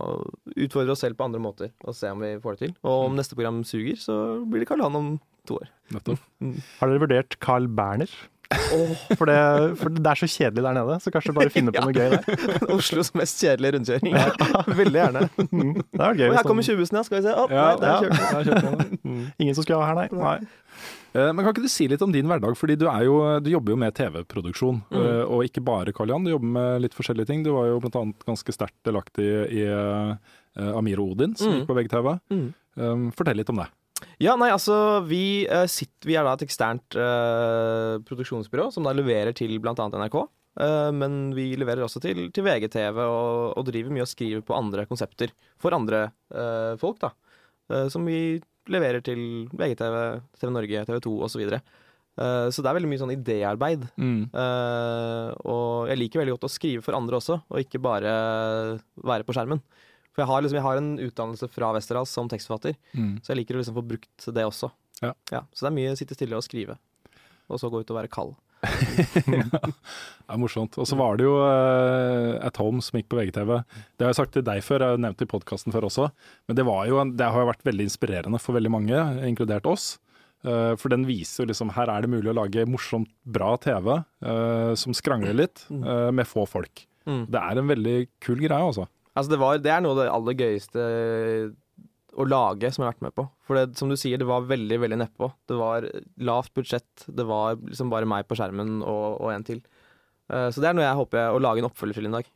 utfordre oss selv på andre måter og se om vi får det til. Og om neste program suger, så blir det Karl Han om to år. Mm. Har dere vurdert Carl Berner? For, det, for det er så kjedelig der nede, så kanskje bare finne på noe gøy der. Oslos mest kjedelige rundkjøring. Veldig gjerne. Mm. Det er gøy. Og her kommer 20-bussen, ja. Skal vi se. Oh, Ja, nei, der ja. kjørte den. Det. Ingen som skal ha her, nei. nei. Eh, Men kan ikke du si litt om din hverdag? Fordi du, er jo, du jobber jo med TV-produksjon, Mm. eh, og ikke bare Karl Jan. Du jobber med litt forskjellige ting. Du var jo annet ganske sterkt delaktig i eh, Amir og Odin, som Mm. gikk på VGTV. Mm. Um, fortell litt om det. Ja, nei, altså vi, sitter, vi er da et eksternt uh, produksjonsbyrå som da leverer til bl.a. NRK. Uh, men vi leverer også til, til VGTV og, og driver mye og skriver på andre konsepter for andre uh, folk. da. Som vi leverer til VGTV, TV Norge, TV 2 osv. Så. Eh, så det er veldig mye sånn idéarbeid. Eh, og jeg liker veldig godt å skrive for andre også, og ikke bare være på skjermen. For jeg har, liksom, jeg har en utdannelse fra Westerdals som tekstforfatter. Mm. Så jeg liker å liksom få brukt det også. Ja. så det er mye å sitte stille og skrive, og så gå ut og være kald. Det er morsomt. Og så var det jo uh, At Home som gikk på VGTV. Det har jeg sagt til deg før, jeg har nevnt det i podkasten før også. Men det, var jo, det har jo vært veldig inspirerende for veldig mange, inkludert oss. Uh, for den viser jo liksom her er det mulig å lage morsomt, bra TV uh, som skrangler litt, eh, med få folk. Mm. Det er en veldig kul greie, altså. Altså det, var, det er noe av det aller gøyeste å lage som jeg har vært med på. For det, som du sier, det var veldig veldig nedpå. Det var lavt budsjett, det var liksom bare meg på skjermen og, og en til. Eh, så det er noe jeg håper jeg, å lage en oppfølger til en dag.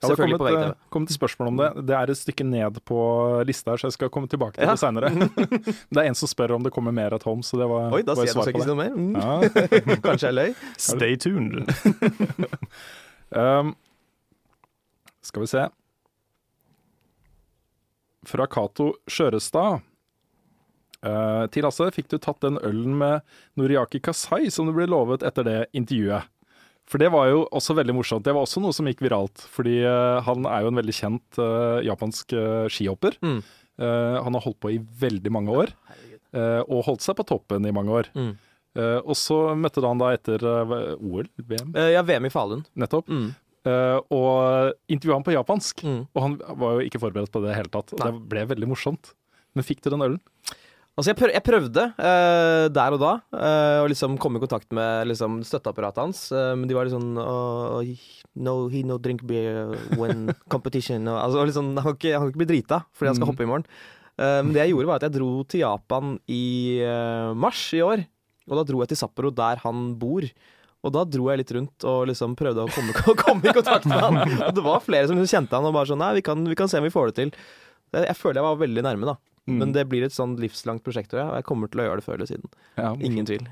Jeg har Selvfølgelig på kommet, kommet til spørsmål om det. Det er et stykke ned på lista her, så jeg skal komme tilbake til Ja. det seinere. det er en som spør om det kommer mer at home, så det var, Oi, da var sier jeg svar at jeg ikke noe mer. Mm. Ja. Kanskje jeg løy. Stay tuned. Um, skal vi se. Fra Cato Skjørestad. Uh, til Lasse, fikk du tatt den ølen med Noriaki Kasai som du ble lovet etter det intervjuet? For det var jo også veldig morsomt. Det var også noe som gikk viralt. Fordi uh, han er jo en veldig kjent uh, japansk eh, skihopper. Mm. Eh, han har holdt på i veldig mange år. eh, og holdt seg på toppen i mange år. Mm. Eh, og så møtte han da etter eh, OL, VM, Eh, ja, VM i Falun. nettopp. Mm. Eh, og intervjua han på japansk. Mm. Og han var jo ikke forberedt på det i det hele tatt. Og Nei. det ble veldig morsomt. Men fikk du den ølen? Altså, jeg, prøv, jeg prøvde uh, der og da uh, å liksom komme i kontakt med liksom, støtteapparatet hans, Uh, men de var litt sånn oh, no, He no drink beer when competition og, altså, liksom, Han kan ikke, han kan ikke bli drita fordi han skal Mm. hoppe i morgen. Men det jeg gjorde, var at jeg dro til Japan i mars i år. Og da dro jeg til Sapporo, der han bor. Og da dro jeg litt rundt og liksom prøvde å komme, komme i kontakt med han. Og det var flere som liksom kjente han og bare sånn Nei, vi kan, vi kan se om vi får det til. Jeg, jeg føler jeg var veldig nærme, da. Mm. Men det blir et sånn livslangt prosjekt. Og jeg kommer til å gjøre det før eller siden. Ja, Ingen tvil.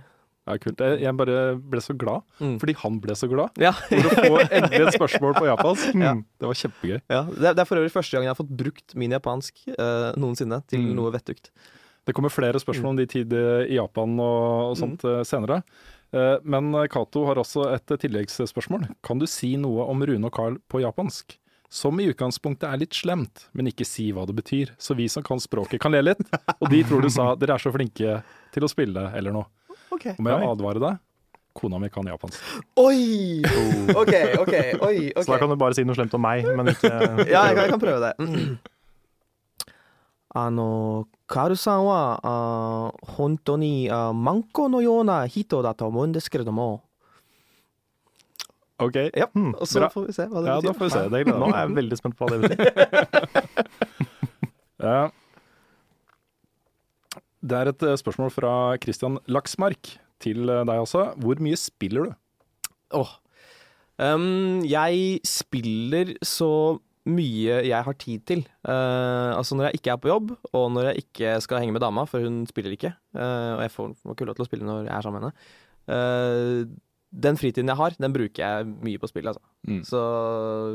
Ja, kult. Jeg, bare ble så glad, Mm. fordi han ble så glad. Ja. For å få endelig et spørsmål på japansk. Ja. Mm. Det var kjempegøy. ja. Det, er, for øvrig første gang jeg har fått brukt min japansk eh, noensinne til Mm. noe vettugt. Det kommer flere spørsmål om de tider i Japan og, og sånt mm. senere. Eh, Men Cato har også et tilleggsspørsmål. Kan du si noe om Rune og Carl på japansk? Som i utgangspunktet er litt slemt, men ikke si hva det betyr. Så vi som kan språket kan le litt. Og de tror du sa dere er så flinke til å spille, eller noe. Og må jeg advare deg? Kona mi kan japansk. Oi! OK, OK. oi, ok. Så da kan du bare si noe slemt om meg, men ikke Ja, jeg kan, jeg kan prøve det. Ano, Karu-san wa ah, honto ni ah, manko no yo na hito da to omou desu keredomo. OK. Ja, mm, så bra. får vi se hva det Ja, betyr. da får vi se. Det gleder Nå er jeg veldig spent på hva det betyr. Ja. Det er et eh, spørsmål fra Christian Laksmark til eh, deg også. Hvor mye spiller du? Åh. Um, jeg spiller så mye jeg har tid til. Uh, altså når jeg ikke er på jobb, og når jeg ikke skal henge med dama, for hun spiller ikke. uh, og jeg får, ikke lov til å spille når jeg er sammen med henne. uh, den fritiden jeg har, den bruker jeg mye på spill, altså. Mm. Så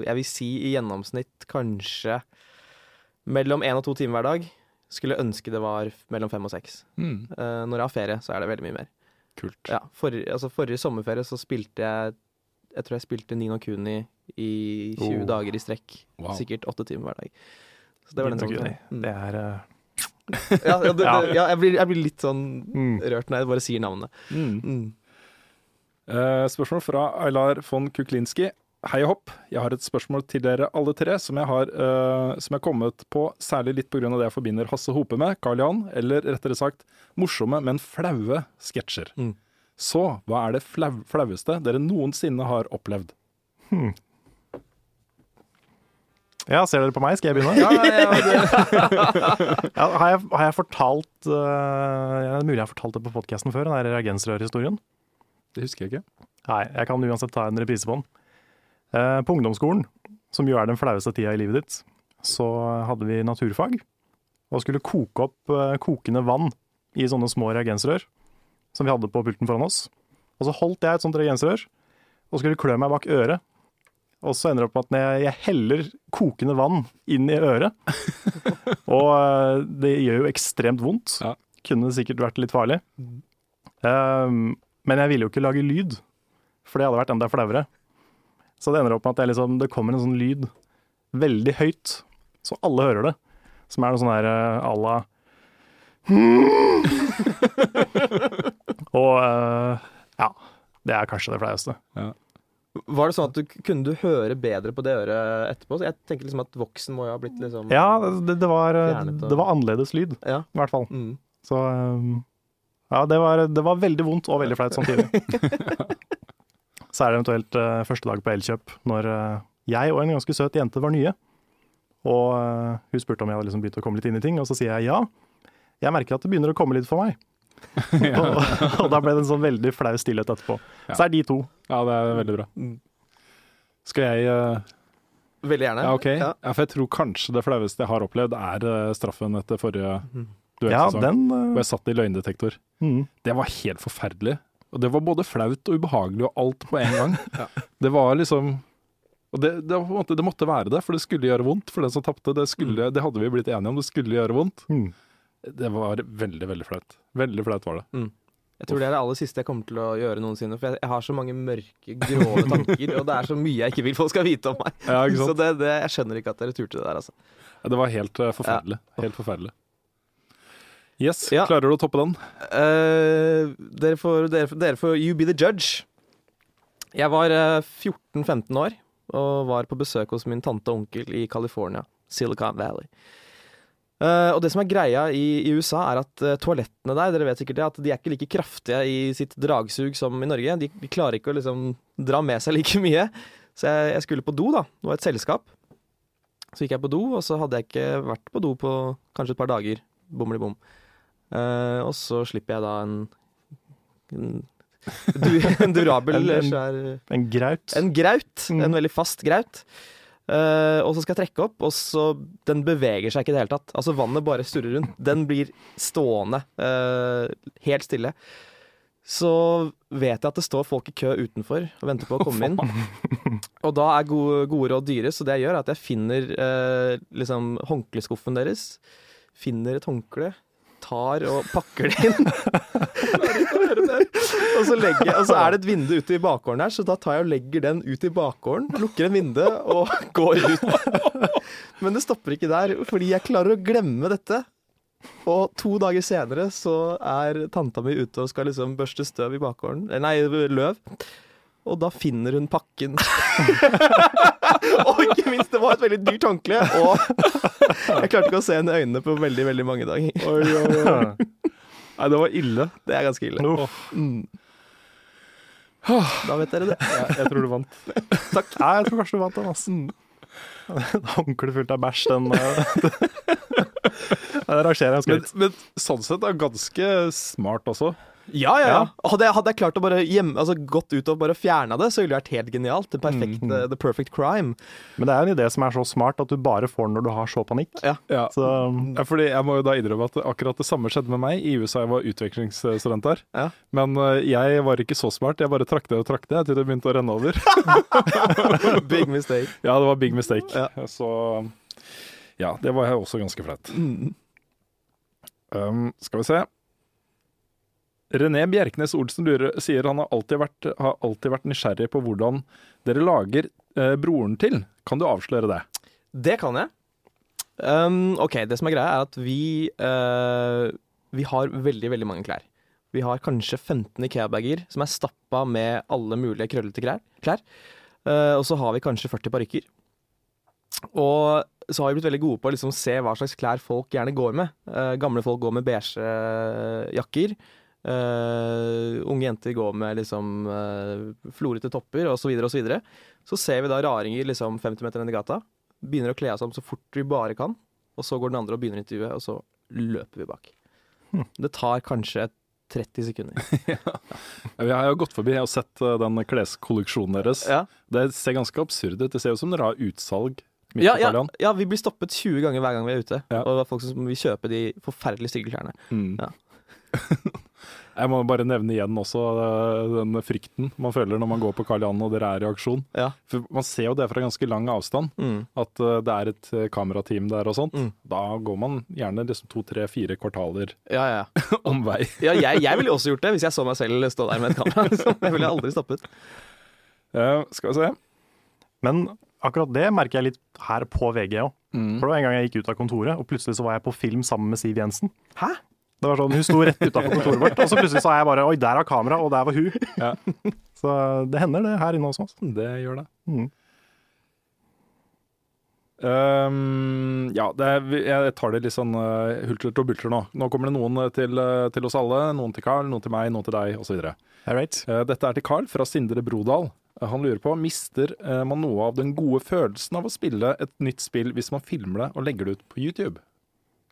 jeg vil si i gjennomsnitt kanskje mellom én og to timer hver dag. Skulle ønske det var mellom fem og seks. Mm. Når jeg har ferie, så er det veldig mye mer. Kult. Ja, for, altså forrige sommerferie så spilte jeg Jeg tror jeg spilte Nino Kuni i 20 Oh. dager i strekk. Wow. Sikkert åtte timer hver dag. Så det var den Nino Mm. Det er uh... Ja, ja, det, det, ja jeg, blir, jeg blir litt sånn mm. rørt når jeg bare sier navnet. Mm. Mm. Eh, spørsmål fra Aylar von Kuklinski. Hei og hopp. Jeg har et spørsmål til dere alle tre, som jeg har uh, som jeg kommet på særlig litt pga. det jeg forbinder Hasse Hope med, Karl Johan, eller rettere sagt morsomme, men flaue sketsjer. Mm. Så hva er det flau, flaueste dere noensinne har opplevd? Ja, ser dere på meg? Skal jeg begynne? Ja, har, jeg, har jeg fortalt uh, Det er mulig jeg har fortalt det på podkasten før, den reagensrørhistorien? Det husker jeg ikke. Nei, jeg kan uansett ta en reprise på den. Uh, på ungdomsskolen, som jo er den flaueste tida i livet ditt, så hadde vi naturfag. Og skulle koke opp uh, kokende vann i sånne små reagensrør som vi hadde på pulten foran oss. Og så holdt jeg et sånt reagensrør og skulle klø meg bak øret. Og så ender det opp med at når jeg- jeg heller kokende vann inn i øret, og eh, det gjør jo ekstremt vondt, Ja. kunne sikkert vært litt farlig. Um, men jeg ville jo ikke lage lyd, for det hadde vært enda flauere. Så det ender opp med at liksom, det kommer en sånn lyd veldig høyt, så alle hører det. Som er noe sånn her eh, à la Og uh, ja, det er kanskje det flaueste. Var det sånn at du kunne du høre bedre på det øret etterpå? Så jeg tenker liksom at voksen må jo ha blitt liksom Ja, det, det, var, eh, Fjernet og- det var annerledes lyd, Ja. i hvert fall. Mm. Så um, ja, det var, det var veldig vondt og veldig flaut samtidig. Så er det eventuelt eh, første dag på Elkjøp, når eh, jeg og en ganske søt jente var nye. Og hun spurte om jeg hadde liksom begynt å komme litt inn i ting, og så sier jeg ja. Jeg merker at det begynner å komme litt for meg. og, og da ble det en sånn veldig flau stillhet etterpå. Ja. Så er de to. Ja, det er veldig bra. Skal jeg uh... Veldig gjerne. Ja, okay. Ja. Ja, for jeg tror kanskje det flaueste jeg har opplevd, er eh, straffen etter forrige Ja, duellsesong. den Hvor eh, jeg satt i løgndetektor. mm. Det var helt forferdelig. Og det var både flaut og ubehagelig og alt på en gang. Det var liksom Og det, det, var på en måte, det måtte være det, for det skulle gjøre vondt for den som tapte. Det, skulle- det hadde vi blitt enige om, det skulle gjøre vondt. Mm. Det var veldig, veldig flaut. Veldig flaut var det. Jeg tror det er det aller siste jeg kommer til å gjøre noensinne. For jeg, jeg har så mange mørke, grå tanker, og det er så mye jeg ikke vil folk skal vite om meg. Ja, ikke sant? Så det, det, jeg skjønner ikke at dere turte det der, altså. Det var helt eh, forferdelig. Helt forferdelig. Yes, Ja. klarer du å toppe den? Uh, dere, får, dere, får- dere får You be the judge. Jeg var eh, 14-15 år og var på besøk hos min tante og onkel i California, Silicon Valley. Eh, og det som er greia i, i USA, er at eh, toalettene der dere vet sikkert det, at de er ikke like kraftige i sitt dragsug som i Norge. De, de klarer ikke å liksom dra med seg like mye. Så jeg, jeg skulle på do, da. Det var et selskap. Så gikk jeg på do, og så hadde jeg ikke vært på do på kanskje et par dager. Bommeli bom. Uh, og så slipper jeg da en, en, du, en durabel En- en- svær En graut. En graut. Mm. En veldig fast graut. Eh, og så skal jeg trekke opp, og så Den beveger seg ikke i det hele tatt. Altså Vannet bare surrer rundt. Den blir stående uh, helt stille. Så vet jeg at det står folk i kø utenfor og venter på å komme inn. Og da er gode, gode råd dyre, så det jeg gjør, er at jeg finner uh, liksom håndkleskuffen deres. Finner et håndkle, tar og pakker det inn. og, så legger, og så er det et vindu ute i bakgården her, så da tar jeg og legger den ut i bakgården, lukker en vindu og går ut. Men det stopper ikke der, fordi jeg klarer å glemme dette. Og to dager senere så er tanta mi ute og skal liksom børste støv i bakgården. Eh, Nei, løv. Og da finner hun pakken. og ikke minst, det var et veldig dyrt håndkle. Og jeg klarte ikke å se henne i øynene på veldig, veldig mange dager. Nei, det var ille. Det er ganske ille. Oh. Mm. Da vet dere det. Jeg, jeg tror du vant. Takk. Nei, jeg tror kanskje du vant den, ass. Et håndkle fullt av bæsj, den Det rangerer jeg Men, høyt. men sånn sett er det ganske smart også. Ja, ja, ja. Hadde, jeg, hadde jeg klart å bare gjemme, altså gått ut og bare fjerna det, så ville det vært helt genialt. The perfect, Mm. The perfect crime. Men det er en idé som er så smart at du bare får den når du har så panikk. Ja. Ja. Så Ja, fordi jeg må jo da innrømme at akkurat det samme skjedde med meg i USA. Jeg var utvekslingsstudent der. Ja. Men eh, jeg var ikke så smart. Jeg bare trakk det og trakk det til det begynte å renne over. Big mistake. ja, det var big mistake. Ja. Så ja, det var også ganske flaut. Mm. Um, skal vi se. René Bjerknes Olsen lurer, sier han har alltid, vært, har alltid vært nysgjerrig på hvordan dere lager eh, broren til. Kan du avsløre det? Det kan jeg. Um, ok, det som er greia, er at vi uh, Vi har veldig, veldig mange klær. Vi har kanskje 15 Ikea-bager som er stappa med alle mulige krøllete klær. Eh, og så har vi kanskje 40 parykker. Og så har vi blitt veldig gode på å liksom se hva slags klær folk gjerne går med. Uh, gamle folk går med beige jakker. Eh, unge jenter går med liksom uh, florete topper osv. Så, videre, og så, så ser vi da raringer liksom 50 meter ned i gata. Begynner å kle oss om så fort vi bare kan. Og så går den andre og begynner intervjuet, og så løper vi bak. Det tar kanskje 30 sekunder. ja. Vi har jo gått forbi og sett eh, den kleskolleksjonen deres. Ja. Det ser ganske absurd ut. Det ser ut som dere har utsalg Ja, ja, ja, vi blir stoppet 20 ganger hver gang vi er ute. Ja. Og det er folk som vil kjøpe de forferdelig stygge klærne. Mm. Ja. Jeg må bare nevne igjen også eh, den frykten man føler når man går på Karl Johan og dere er i aksjon. Ja. For Man ser jo det fra ganske lang avstand, Mm. at eh, det er et eh, kamerateam der og sånt. Mm. Da går man gjerne liksom to, tre, fire kvartaler Ja, ja, ja. om vei. ja jeg, jeg ville også gjort det hvis jeg så meg selv stå der med et kamera. Så jeg ville aldri stoppet. Eh, skal vi se. Men akkurat det merker jeg litt her på VG òg. Mm. For det var en gang jeg gikk ut av kontoret, og plutselig så var jeg på film sammen med Siv Jensen. Hæ? Det var sånn, Hun sto rett utafor kontoret vårt, og så plutselig sa jeg bare Oi, der er kamera, og der var hun. Ja. Så det hender det her inne også. altså. Det gjør det. Mm. Um, ja, det er, jeg tar det litt sånn uh, hulter og bulter nå. Nå kommer det noen til, uh, til oss alle. Noen til Carl, noen til meg, noen til deg osv. All right. Uh, dette er til Carl fra Sindre Brodal. Uh, han lurer på mister uh, man noe av den gode følelsen av å spille et nytt spill hvis man filmer det og legger det ut på YouTube?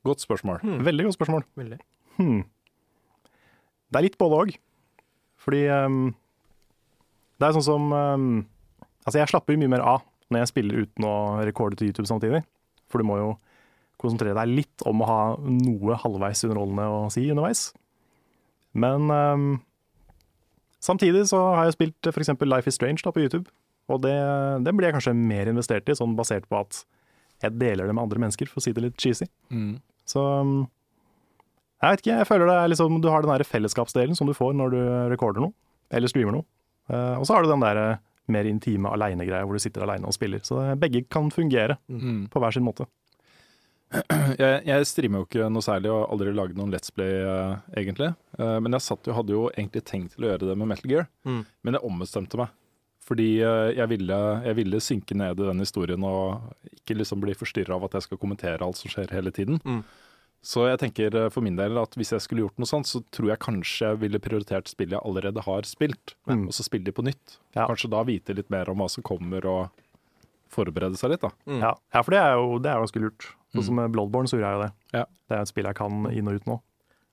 Godt spørsmål. Veldig godt spørsmål. Veldig. Hmm. Det er litt både òg. Fordi um, det er sånn som um, Altså, jeg slapper mye mer av når jeg spiller uten å rekorde til YouTube samtidig. For du må jo konsentrere deg litt om å ha noe halvveis underholdende å si underveis. Men um, samtidig så har jeg spilt f.eks. Life is Strange da, på YouTube. Og det, det blir jeg kanskje mer investert i, sånn basert på at jeg deler det med andre mennesker, for å si det litt cheesy. Mm. Så um, jeg vet ikke, jeg føler det er liksom Du har den der fellesskapsdelen som du får når du recorder noe, eller streamer noe. Eh, og så har du den der eh, mer intime aleine-greia hvor du sitter aleine og spiller. Så begge kan fungere Mm. på hver sin måte. Jeg, jeg streamer jo ikke noe særlig og har aldri laget noen Let's Play, uh, egentlig. Uh, men jeg satt jo, hadde jo egentlig tenkt til å gjøre det med Metal Gear, Mm. men jeg ombestemte meg. Fordi uh, jeg ville, jeg ville synke ned i den historien og ikke liksom bli forstyrra av at jeg skal kommentere alt som skjer hele tiden. Mm. Så jeg tenker eh, for min del at hvis jeg skulle gjort noe sånt, så tror jeg kanskje jeg ville prioritert spill jeg allerede har spilt, Mm. og så spille de på nytt. Ja. Kanskje da vite litt mer om hva som kommer, og forberede seg litt, da. Mm. Ja, ja for det er jo, det er jo ganske lurt. Sånn Mm. som med Bloodborne så gjorde jeg jo det. Ja. Det er et spill jeg kan inn og ut nå.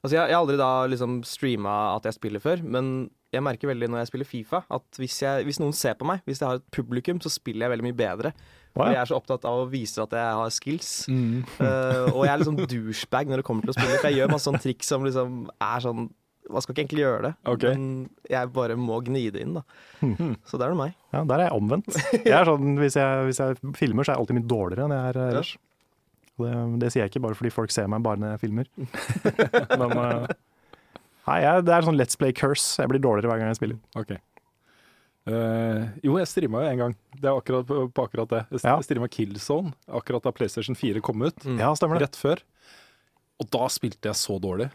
Altså, jeg, jeg har aldri da liksom streama at jeg spiller før, men jeg merker veldig når jeg spiller Fifa, at hvis, jeg, hvis noen ser på meg, hvis jeg har et publikum, så spiller jeg veldig mye bedre. For jeg er så opptatt av å vise at jeg har skills. Eh, og jeg er liksom douchebag når det kommer til å spille, for jeg gjør masse sånne triks som liksom er sånn Man skal ikke egentlig gjøre det, Ok. men jeg bare må gni det inn, da. Mm. Så der er det meg. Ja, Der er jeg omvendt. Jeg er sånn, hvis, jeg, hvis jeg filmer, så er jeg alltid mye dårligere enn jeg er ellers. Det, det sier jeg ikke bare fordi folk ser meg bare når jeg filmer. Men eh, nei, jeg, det er sånn Let's Play curse. Jeg blir dårligere hver gang jeg spiller. Ok. Eh, jo, jeg streama jo en gang. Det er akkurat på, på akkurat det. Jeg Ja. streama Killzone akkurat da PlayStation 4 kom ut. Ja, stemmer det. Rett før. Og da spilte jeg så dårlig.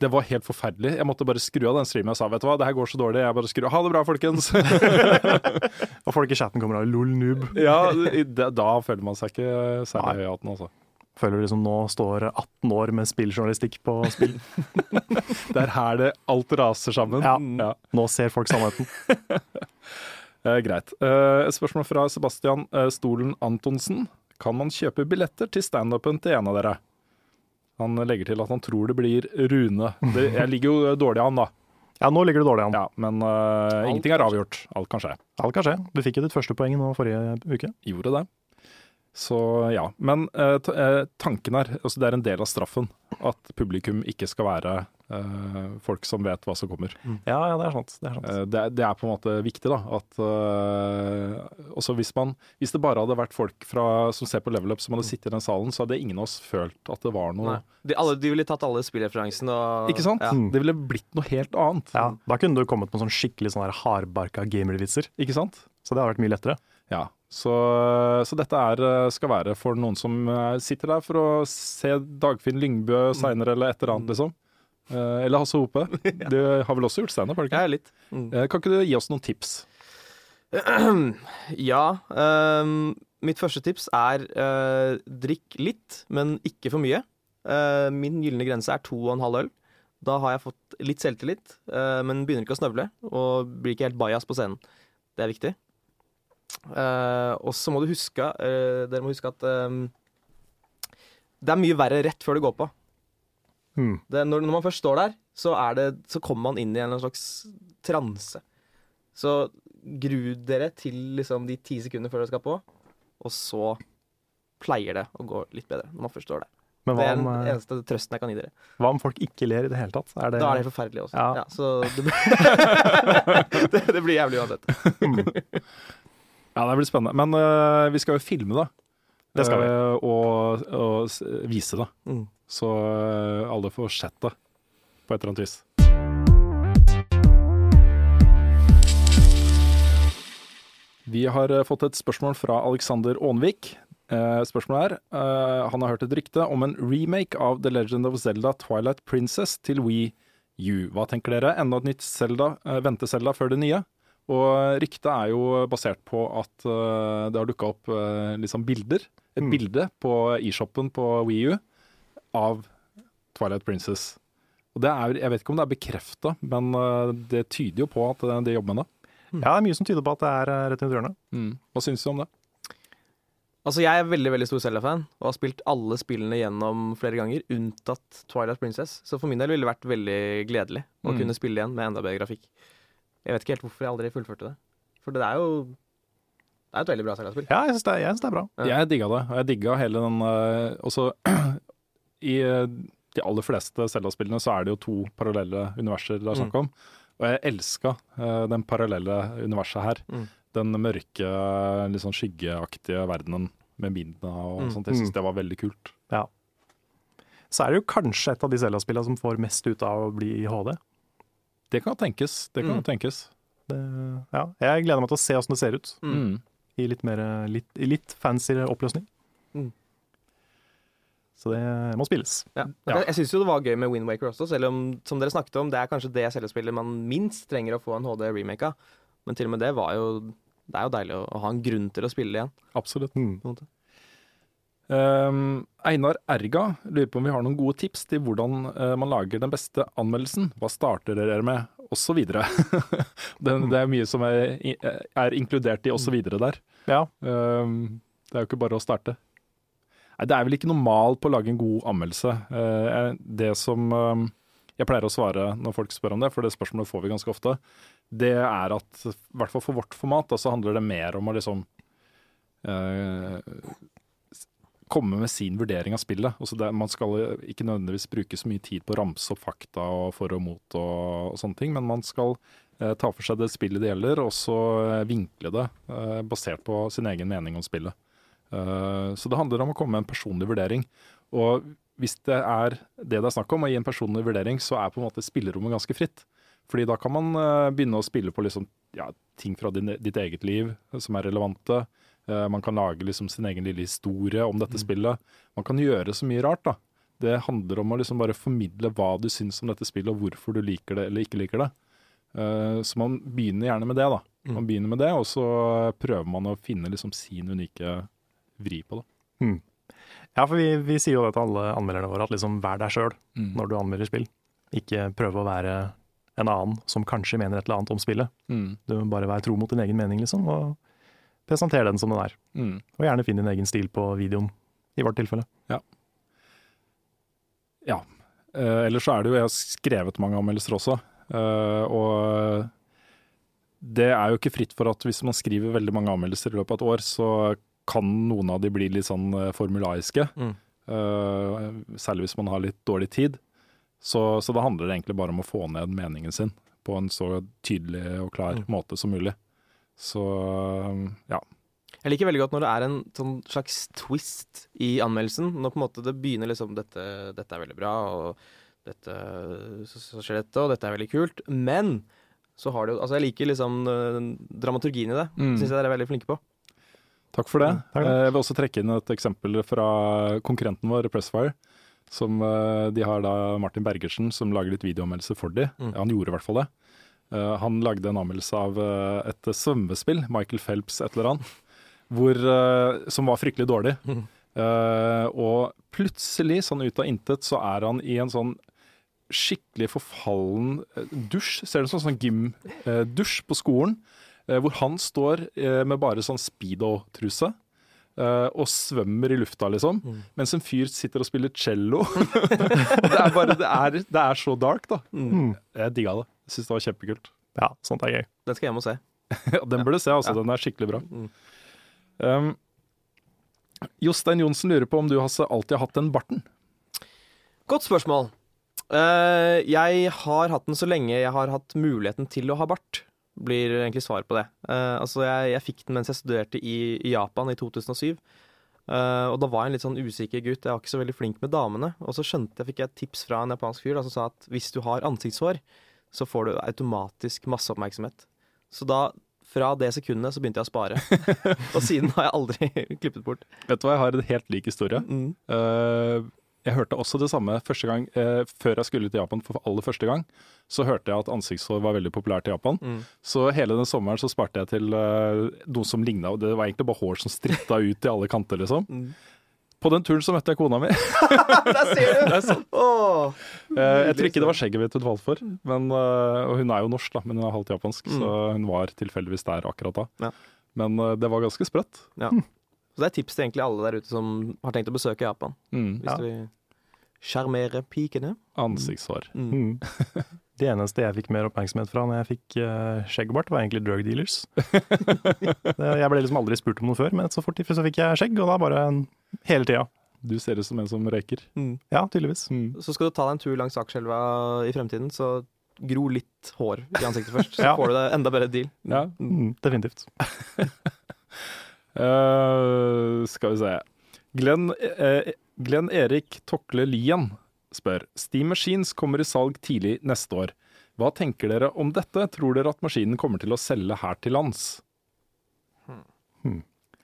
Det var helt forferdelig. Jeg måtte bare skru av den streamen. Jeg sa vet du hva, det her går så dårlig. Jeg bare skrur av. Ha det bra, folkens. Og folk i chatten kommer av lol noob. ja, da, da føler man seg ikke særlig høy i hatten, altså. Føler liksom nå står 18 år med spilljournalistikk på spill. Det er her det alt raser sammen. Ja. Ja. Nå ser folk sannheten. Eh, greit. Eh, et spørsmål fra Sebastian eh, Stolen Antonsen. Kan man kjøpe billetter til standupen til en av dere? Han legger til at han tror det blir Rune. Det, jeg ligger jo dårlig an, da. Ja, nå ligger det dårlig an. Ja, men uh, ingenting er avgjort. Alt kan skje. Alt kan skje. Du fikk jo ditt første poeng nå forrige uke. Gjorde det. Så ja. Men eh, eh, tanken er altså Det er en del av straffen at publikum ikke skal være eh, folk som vet hva som kommer. Ja, ja, det er sant. Det er sant. Eh, Det, er- det er på en måte viktig, da. At eh, også hvis man Hvis det bare hadde vært folk fra, som ser på Level Up som hadde sittet i den salen, så hadde ingen av oss følt at det var noe De, alle, de ville tatt alle spillreferansene og Ikke sant? Ja. Mm. Det ville blitt noe helt annet. Ja, da kunne du kommet med sånn skikkelig sånn her hardbarka gamervitser. Ikke sant? Så det hadde vært mye lettere. Ja. Så, så dette er, skal være for noen som eh, sitter der for å se Dagfinn Lyngbø seinere, eller et eller annet, liksom. Eh, Eller Hasse Hope. Du har vel også gjort standup, Ja, litt. Mm. Eh, Kan ikke du gi oss noen tips? ja. Um, mitt første tips er uh, drikk litt, men ikke for mye. Uh, min gylne grense er to og en halv øl. Da har jeg fått litt selvtillit, uh, men begynner ikke å snøvle og blir ikke helt bajas på scenen. Det er viktig. Eh, og så må du huske uh, Dere må huske at ehm, det er mye verre rett før du går på. Hmm. Det, når, når man først står der, så, er det, så kommer man inn i en slags transe. Så gru dere til liksom de ti sekunder før dere skal på, og så pleier det å gå litt bedre når man først står der. Men Det er den eh, eneste trøsten jeg kan gi dere. hva om folk ikke ler i det hele tatt? Er det, Da er det forferdelig også. Ja. Ja. så det blir, det, det blir jævlig uansett. Ja, det blir spennende. Men uh, vi skal jo filme, da. Det skal vi. Uh, og, og vise det. Mm. Så uh, alle får sett det på et eller annet vis. Vi har fått et spørsmål fra Alexander Aanvik. Spørsmålet er Han har hørt et rykte om en remake av The Legend of Zelda Twilight Princess til Wii U. Hva tenker dere? Enda et nytt Zelda, Vente Zelda før det nye? Og ryktet er jo basert på at eh, det har dukka opp liksom bilder. Et Mm. bilde på e-shoppen på Wii U av Twilight Princess. Og det er, Jeg vet ikke om det er bekrefta, men eh, det tyder jo på at de jobber med det. Ja, det er mye som tyder på at det er rett rundt hjørnet. Hva syns du om det? Altså, jeg er veldig veldig stor Zelda-fan og har spilt alle spillene gjennom flere ganger, unntatt Twilight Princess. Så for min del ville det vært veldig gledelig å Mm. kunne spille igjen med enda bedre grafikk. Jeg vet ikke helt hvorfor jeg aldri fullførte det. For det er jo Det er et veldig bra Zelda-spill. Ja, jeg syns det, er- det er bra. Ja. Jeg digga det, og jeg digga hele den eh, Også i eh, de aller fleste Zelda-spillene så er det jo to parallelle universer det er snakk om. Og jeg elska uh, den parallelle universet her. Mm. Den mørke, litt sånn skyggeaktige verdenen med midna og Mm. sånt. Jeg syns Mm. det var veldig kult. Ja. Så er det jo kanskje et av de Zelda-spillene som får mest ut av å bli i HD. Det kan tenkes. Det kan Mm. tenkes. Det, ja, jeg gleder meg til å se åssen det ser ut. Mm. Mm. I litt, mer, litt, litt fancyere oppløsning. Mm. Så det må spilles. Ja. Ja. Jeg, syns jo det var gøy med Wind Waker også, selv om som dere snakket om, det er kanskje det Zelda-spillet man minst trenger å få en HD-remake av. Men til og med det var jo Det er jo deilig å, å ha en grunn til å spille det igjen. Absolutt. Mm. på en måte. Um, Einar Erga lurer på om vi har noen gode tips til hvordan uh, man lager den beste anmeldelsen. Hva starter dere med? Og så videre. det, det er mye som er, er inkludert i videre der. Ja. Um, det er jo ikke bare å starte. Nei, det er vel ikke noe mal på å lage en god anmeldelse. Uh, det som um, jeg pleier å svare når folk spør om det, for det spørsmålet får vi ganske ofte, det er at i hvert fall for vårt format, så handler det mer om å liksom eh, komme med sin vurdering av spillet. Altså det, man skal ikke nødvendigvis bruke så mye tid på å ramse opp fakta og for og mot og, og sånne ting, men man skal eh, ta for seg det spillet det gjelder, og så eh, vinkle det eh, basert på sin egen mening om spillet. Eh, så det handler om å komme med en personlig vurdering. Og hvis det er det det er snakk om, å gi en personlig vurdering, så er på en måte spillerommet ganske fritt. Fordi da kan man eh, begynne å spille på liksom, ja, ting fra din, ditt eget liv eh, som er relevante. Eh, man kan lage liksom sin egen lille historie om dette spillet. Man kan gjøre så mye rart. da. Det handler om å liksom bare formidle hva du syns om dette spillet, og hvorfor du liker det eller ikke liker det. Eh, så man begynner gjerne med det. da. Man begynner med det, og så prøver man å finne liksom sin unike vri på det. Ja, for vi, vi sier jo det til alle anmelderne våre, at liksom vær deg sjøl Mm. når du anmelder spill. Ikke prøve å være en annen som kanskje mener et eller annet om spillet. Mm. Du må bare være tro mot din egen mening, liksom, og presentere den som den er. Mm. Og gjerne finn din egen stil på videoen, i vårt tilfelle. Ja. Eh, ellers så er det jo Jeg har skrevet mange anmeldelser også. eh, og det er jo ikke fritt for at hvis man skriver veldig mange anmeldelser i løpet av et år, så kan noen av de bli litt sånn eh, formulaiske. Mm. Uh, særlig hvis man har litt dårlig tid. Så, så da handler det egentlig bare om å få ned meningen sin på en så tydelig og klar Mm. måte som mulig. Så ja. Jeg liker veldig godt når det er en sånn slags twist i anmeldelsen. Når på en måte det begynner liksom dette, dette er veldig bra, og dette, så, så skjer dette, og dette er veldig kult. Men så har det jo Altså, jeg liker liksom øh, dramaturgien i det. Mm. Syns jeg dere er veldig flinke på. Takk for det. Mm, takk. Eh, Jeg vil også trekke inn et eksempel fra konkurrenten vår, Pressfire. Som, eh, de har da Martin Bergersen, som lager litt videoanmeldelser for de. Mm. Han gjorde i hvert fall det. Eh, Han lagde en anmeldelse av eh, et svømmespill, Michael Phelps et eller annet, hvor, eh, som var fryktelig dårlig. Eh, og plutselig, sånn ut av intet, så er han i en sånn skikkelig forfallen dusj. Ser du sånn, sånn gymdusj på skolen, hvor han står med bare sånn speedo-truse. eh, og svømmer i lufta, liksom. Mm. Mens en fyr sitter og spiller cello. det, er bare, det, er, det er så dark, da. Mm. Jeg digga det. Syns det var kjempekult. Ja, sånt er gøy. Den skal jeg hjem og se. Den burde du se, altså. Ja. Den er skikkelig bra. Mm. Um, Jostein Johnsen lurer på om du Hasse, alltid har hatt den barten. Godt spørsmål. Uh, jeg har hatt den så lenge jeg har hatt muligheten til å ha bart, blir egentlig svaret på det. Uh, altså, jeg, jeg fikk den mens jeg studerte i, i Japan i 2007. Uh, og da var jeg en litt sånn usikker gutt. Jeg var ikke så veldig flink med damene. Og så skjønte jeg, fikk jeg et tips fra en japansk fyr da, som sa at hvis du har ansiktshår, så får du automatisk masse oppmerksomhet. Så da, fra det sekundet, så begynte jeg å spare. og siden har jeg aldri klippet bort. Vet du hva, jeg har en helt lik historie. Mm. Uh, jeg hørte også det samme første gang uh, før jeg skulle til Japan for aller første gang. Så hørte jeg at ansiktshår var veldig populært i Japan. Mm. Så hele den sommeren så sparte jeg til uh, noe som ligna, det var egentlig bare hår som stritta ut i alle kanter, liksom. Mm. På den turen så møtte jeg kona mi. Der ser du! Det er sant. Åh. Eh, jeg tror ikke det var skjegget mitt hun falt for. Men, eh, og hun er jo norsk, da, men hun er halvt japansk, Mm. så hun var tilfeldigvis der akkurat da. Ja. Men eh, det var ganske sprøtt. Ja. Så det er tips til egentlig alle der ute som har tenkt å besøke Japan. Mm. Hvis du vil sjarmere pikene. Ansiktshår. Mm. Mm. Det eneste jeg fikk mer oppmerksomhet fra når jeg fikk uh, skjeggbart, var egentlig drug dealers. Jeg ble liksom aldri spurt om noe før, men så fort så fikk jeg skjegg, og da bare en- hele tida. Du ser ut som en som røyker. Ja, tydeligvis. Så skal du ta deg en tur langs Akerselva i fremtiden, så gro litt hår i ansiktet først. Så Ja. får du det enda bedre deal. Ja. Mm, definitivt. uh, skal vi se. Glenn, eh, Glenn Erik Tokle Lien spør Steam Machines kommer i salg tidlig neste år. Hva tenker dere om dette? Tror dere at maskinen kommer til å selge her til lands?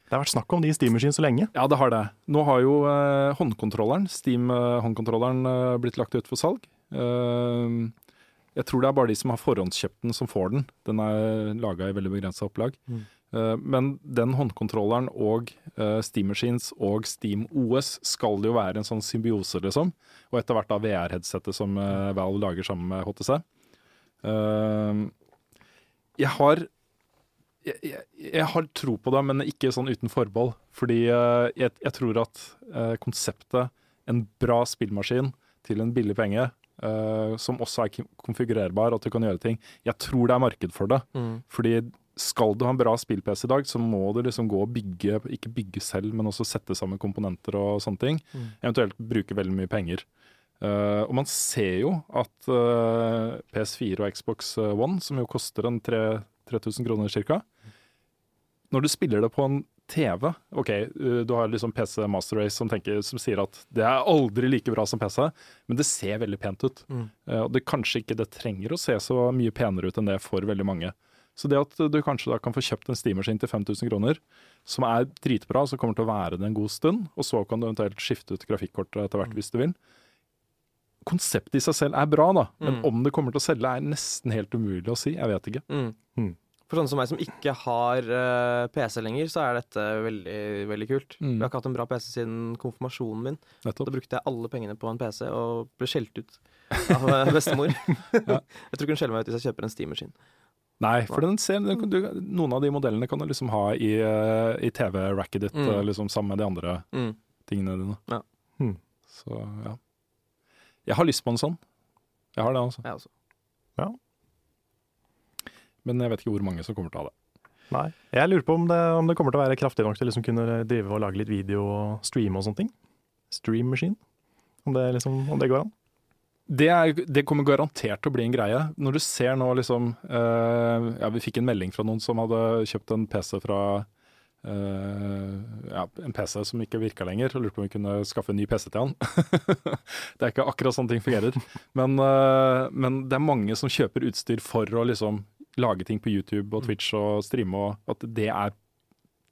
Det har vært snakk om de i Steam Machines så lenge. Ja, det har det. Nå har jo eh, håndkontrolleren, Steam-håndkontrolleren, eh, blitt lagt ut for salg. Eh, jeg tror det er bare de som har forhåndskjøpt den, som får den. Den er laga i veldig begrensa opplag. Mm. Eh, men den håndkontrolleren og eh, Steam Machines og Steam OS skal jo være en sånn symbiose, liksom. Og etter hvert da VR-headsetet som eh, Valve lager sammen med HTC. Eh, jeg har jeg, jeg, jeg har tro på det, men ikke sånn uten forbehold. Fordi eh, jeg, jeg tror at eh, konseptet en bra spillmaskin til en billig penge, eh, som også er konfigurerbar, at du kan gjøre ting Jeg tror det er marked for det. Mm. Fordi skal du ha en bra spill-PC i dag, så må du liksom gå og bygge, ikke bygge selv, men også sette sammen komponenter og sånne ting. Mm. Eventuelt bruke veldig mye penger. Uh, og man ser jo at eh, PS4 og Xbox One, som jo koster en 3000 kroner cirka, når du spiller det på en TV OK, du har liksom PC Master Race som, tenker, som sier at det er aldri like bra som PC, men det ser veldig pent ut. Mm. Uh, og det kanskje ikke det trenger å se så mye penere ut enn det for veldig mange. Så det at du kanskje da kan få kjøpt en steamerskinn til 5000 kroner, som er dritbra, som kommer til å være det en god stund, og så kan du eventuelt skifte ut grafikkortet etter hvert hvis du vil. Konseptet i seg selv er bra, da, men Mm. om det kommer til å selge er nesten helt umulig å si. Jeg vet ikke. Mm. For sånne som meg som ikke har uh, PC lenger, så er dette veldig, veldig kult. Mm. Jeg har ikke hatt en bra PC siden konfirmasjonen min. Nettopp. Da brukte jeg alle pengene på en PC og ble skjelt ut av eh, bestemor. Ja. Jeg tror ikke hun skjeller meg ut hvis jeg kjøper en steamaskin. Nei, for den ser, du, noen av de modellene kan du liksom ha i, eh, i TV-racket ditt Mm. eh, liksom sammen med de andre Mm. tingene dine. Ja. Hmm. Så ja. Jeg har lyst på en sånn. Jeg har det, altså. Jeg også. Men jeg vet ikke hvor mange som kommer til å ha det. Nei. Jeg lurer på om det, om det kommer til å være kraftig nok til å liksom kunne drive og lage litt video og streame og sånne ting. Stream machine. Om det, liksom, om det går an. Det, er, det kommer garantert til å bli en greie. Når du ser nå liksom uh, Ja, vi fikk en melding fra noen som hadde kjøpt en PC fra Uh, ja, en PC som ikke virka lenger, og lurte på om vi kunne skaffe en ny PC til han. det er ikke akkurat sånn ting fungerer. Men, uh, men det er mange som kjøper utstyr for å liksom lage ting på YouTube og Twitch og streame, og at det er,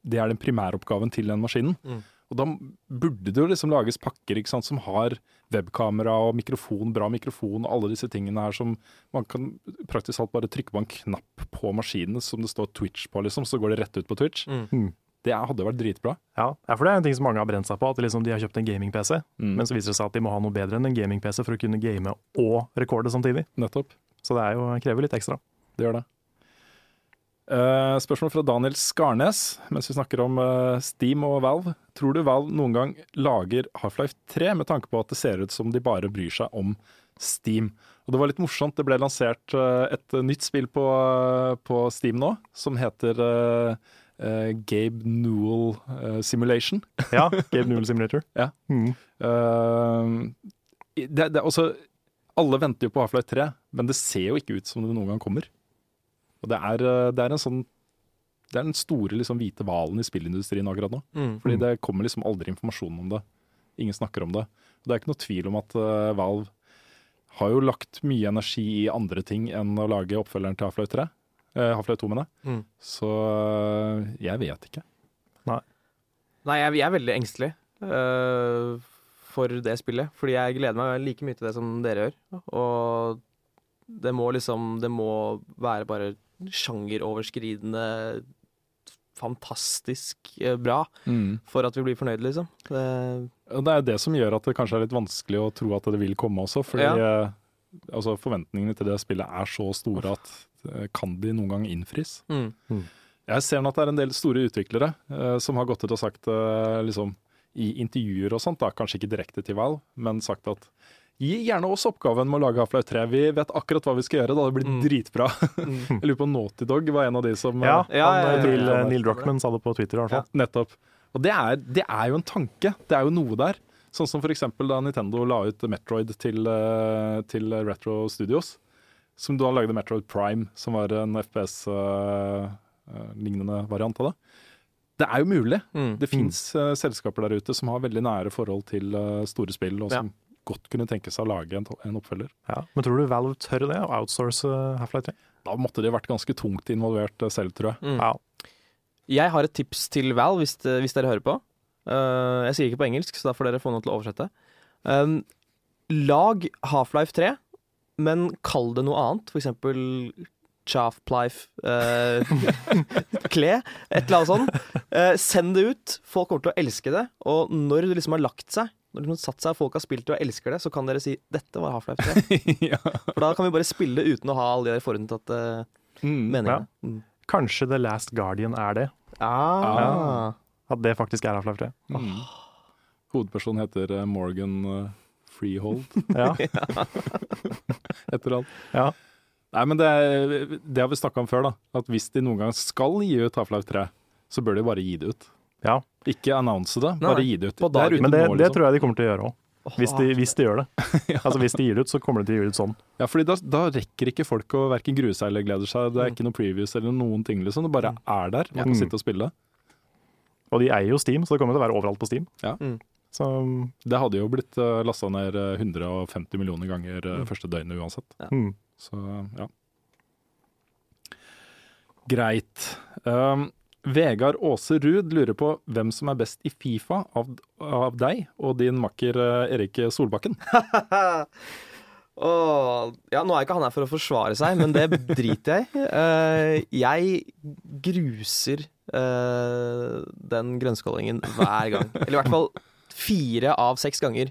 det er den primæroppgaven til den maskinen. Mm. Og da burde det jo liksom lages pakker ikke sant, som har webkamera og mikrofon, bra mikrofon og alle disse tingene her som man kan praktisk talt bare trykke på en knapp på maskinen som det står Twitch på, liksom, så går det rett ut på Twitch. Mm. Det er- hadde vært dritbra. Ja, ja, for det er en ting som mange har brent seg på, at liksom de har kjøpt en gaming-PC, Mm. men så viser det seg at de må ha noe bedre enn en gaming-PC for å kunne game og rekorde samtidig. Nettopp. Så det er jo, krever litt ekstra. Det gjør det. Eh, spørsmål fra Daniel Skarnes, mens vi snakker om uh, Steam og Valve. Tror du Valve noen gang lager Half-Life 3 med tanke på at det ser ut som de bare bryr seg om Steam? Og Det var litt morsomt, det ble lansert uh, et nytt spill på, på Steam nå, som heter Gabe Newell Simulation. Ja, Gabe Newell Simulator. Ja. Mm. Det, det, også, alle venter jo på Half-Life 3, men det ser jo ikke ut som det noen gang kommer. Og det er, eh, det er en sånn Det er den store liksom, hvite hvalen i spillindustrien akkurat nå. Mm. Fordi det kommer liksom aldri informasjon om det. Ingen snakker om det. Og det er ikke noe tvil om at uh, Valve har jo lagt mye energi i andre ting enn å lage oppfølgeren til Half-Life 3. Uh, Half-Life 2, mener jeg. Mm. Så uh, jeg vet ikke. Nei, jeg, jeg er veldig engstelig. uh, for det spillet. Fordi jeg gleder meg like mye til det som dere gjør. Og det må liksom Det må være bare sjangeroverskridende fantastisk eh, bra Mm. for at vi blir fornøyd, liksom. Det, det er det som gjør at det kanskje er litt vanskelig å tro at det vil komme også. Fordi ja. altså, forventningene til det spillet er så store at eh, kan de noen gang innfris? mm. Jeg ser nå at det er en del store utviklere eh, som har gått ut og sagt eh, liksom, i intervjuer og sånt, da, kanskje ikke direkte til Val, men sagt at gi gjerne oss oppgaven med å lage Half-Life 3. Vi vet akkurat hva vi skal gjøre. Da. Det blir Mm. dritbra. jeg lurer på Naughty Dog var en av de som eh, Ja, Ja, han, ja, ja, ja, ja. Neil Druckmann sa det på Twitter i hvert fall. Nettopp. Og det er, det er jo en tanke. Det er jo noe der. Sånn som f.eks. da Nintendo la ut Metroid til, eh, til Retro Studios. Som da lagde Metroid Prime, som var en FPS-lignende eh, variant av det. Det er jo mulig. Mm. Det fins selskaper der ute som har veldig nære forhold til eh, store spill, og Ja. som godt kunne tenke seg å lage en, en oppfølger. Ja. Men tror du Valve tør det, å outsource eh, Half-Life 3? Da måtte de vært ganske tungt involvert eh, selv, tror jeg. Mm. Ja. Jeg har et tips til Val, hvis, hvis dere hører på. Uh, jeg sier ikke på engelsk, så da får dere få noe til å oversette. Um, lag Half-Life 3, men kall det noe annet. For eksempel Chaffplife uh, Kle, et eller annet sånt. Uh, send det ut. Folk kommer til å elske det. Og når det liksom har lagt seg, når har satt seg, folk har spilt det og elsker det, så kan dere si 'dette var Half-Life 3'. ja. For da kan vi bare spille uten å ha alle de der forutinntatte Mm. meningene. Mm. Kanskje The Last Guardian er det? Ah. At det faktisk er Half-Life 3? Mm. Hovedpersonen heter eh, Morgan eh, Freehold. Ja. etter alt. Ja. Nei, men det, det har vi snakka om før, da. At hvis de noen gang skal gi ut Half-Life 3, så bør de bare gi det ut. Ja. Ikke annonse det, Nei, bare gi det ut. på dagen. Men det, nå, det liksom. tror jeg de kommer til å gjøre òg. Hvis, de- hvis de gjør det. Altså Hvis de gir det ut, så kommer de til å gi det ut sånn. Ja, fordi da, da rekker ikke folk å verken grue seg eller glede seg. Det er Mm. ikke noe previews eller noen ting, liksom. Det bare er der. Man kan Mm. sitte og spille. Og de eier jo Steam, så det kommer til å være overalt på Steam. Ja. Mm. Så Det hadde jo blitt uh, lasta ned eh, 150 millioner ganger eh, Mm. første døgnet uansett. Ja. Så ja. Greit. Um, Vegard Aase Ruud lurer på hvem som er best i Fifa av, av deg og din makker eh, Erik Solbakken. Åh, ja, nå er ikke han her for å forsvare seg, men det driter jeg i. Uh, jeg gruser uh, den grønnskålingen hver gang. Eller i hvert fall fire av seks ganger.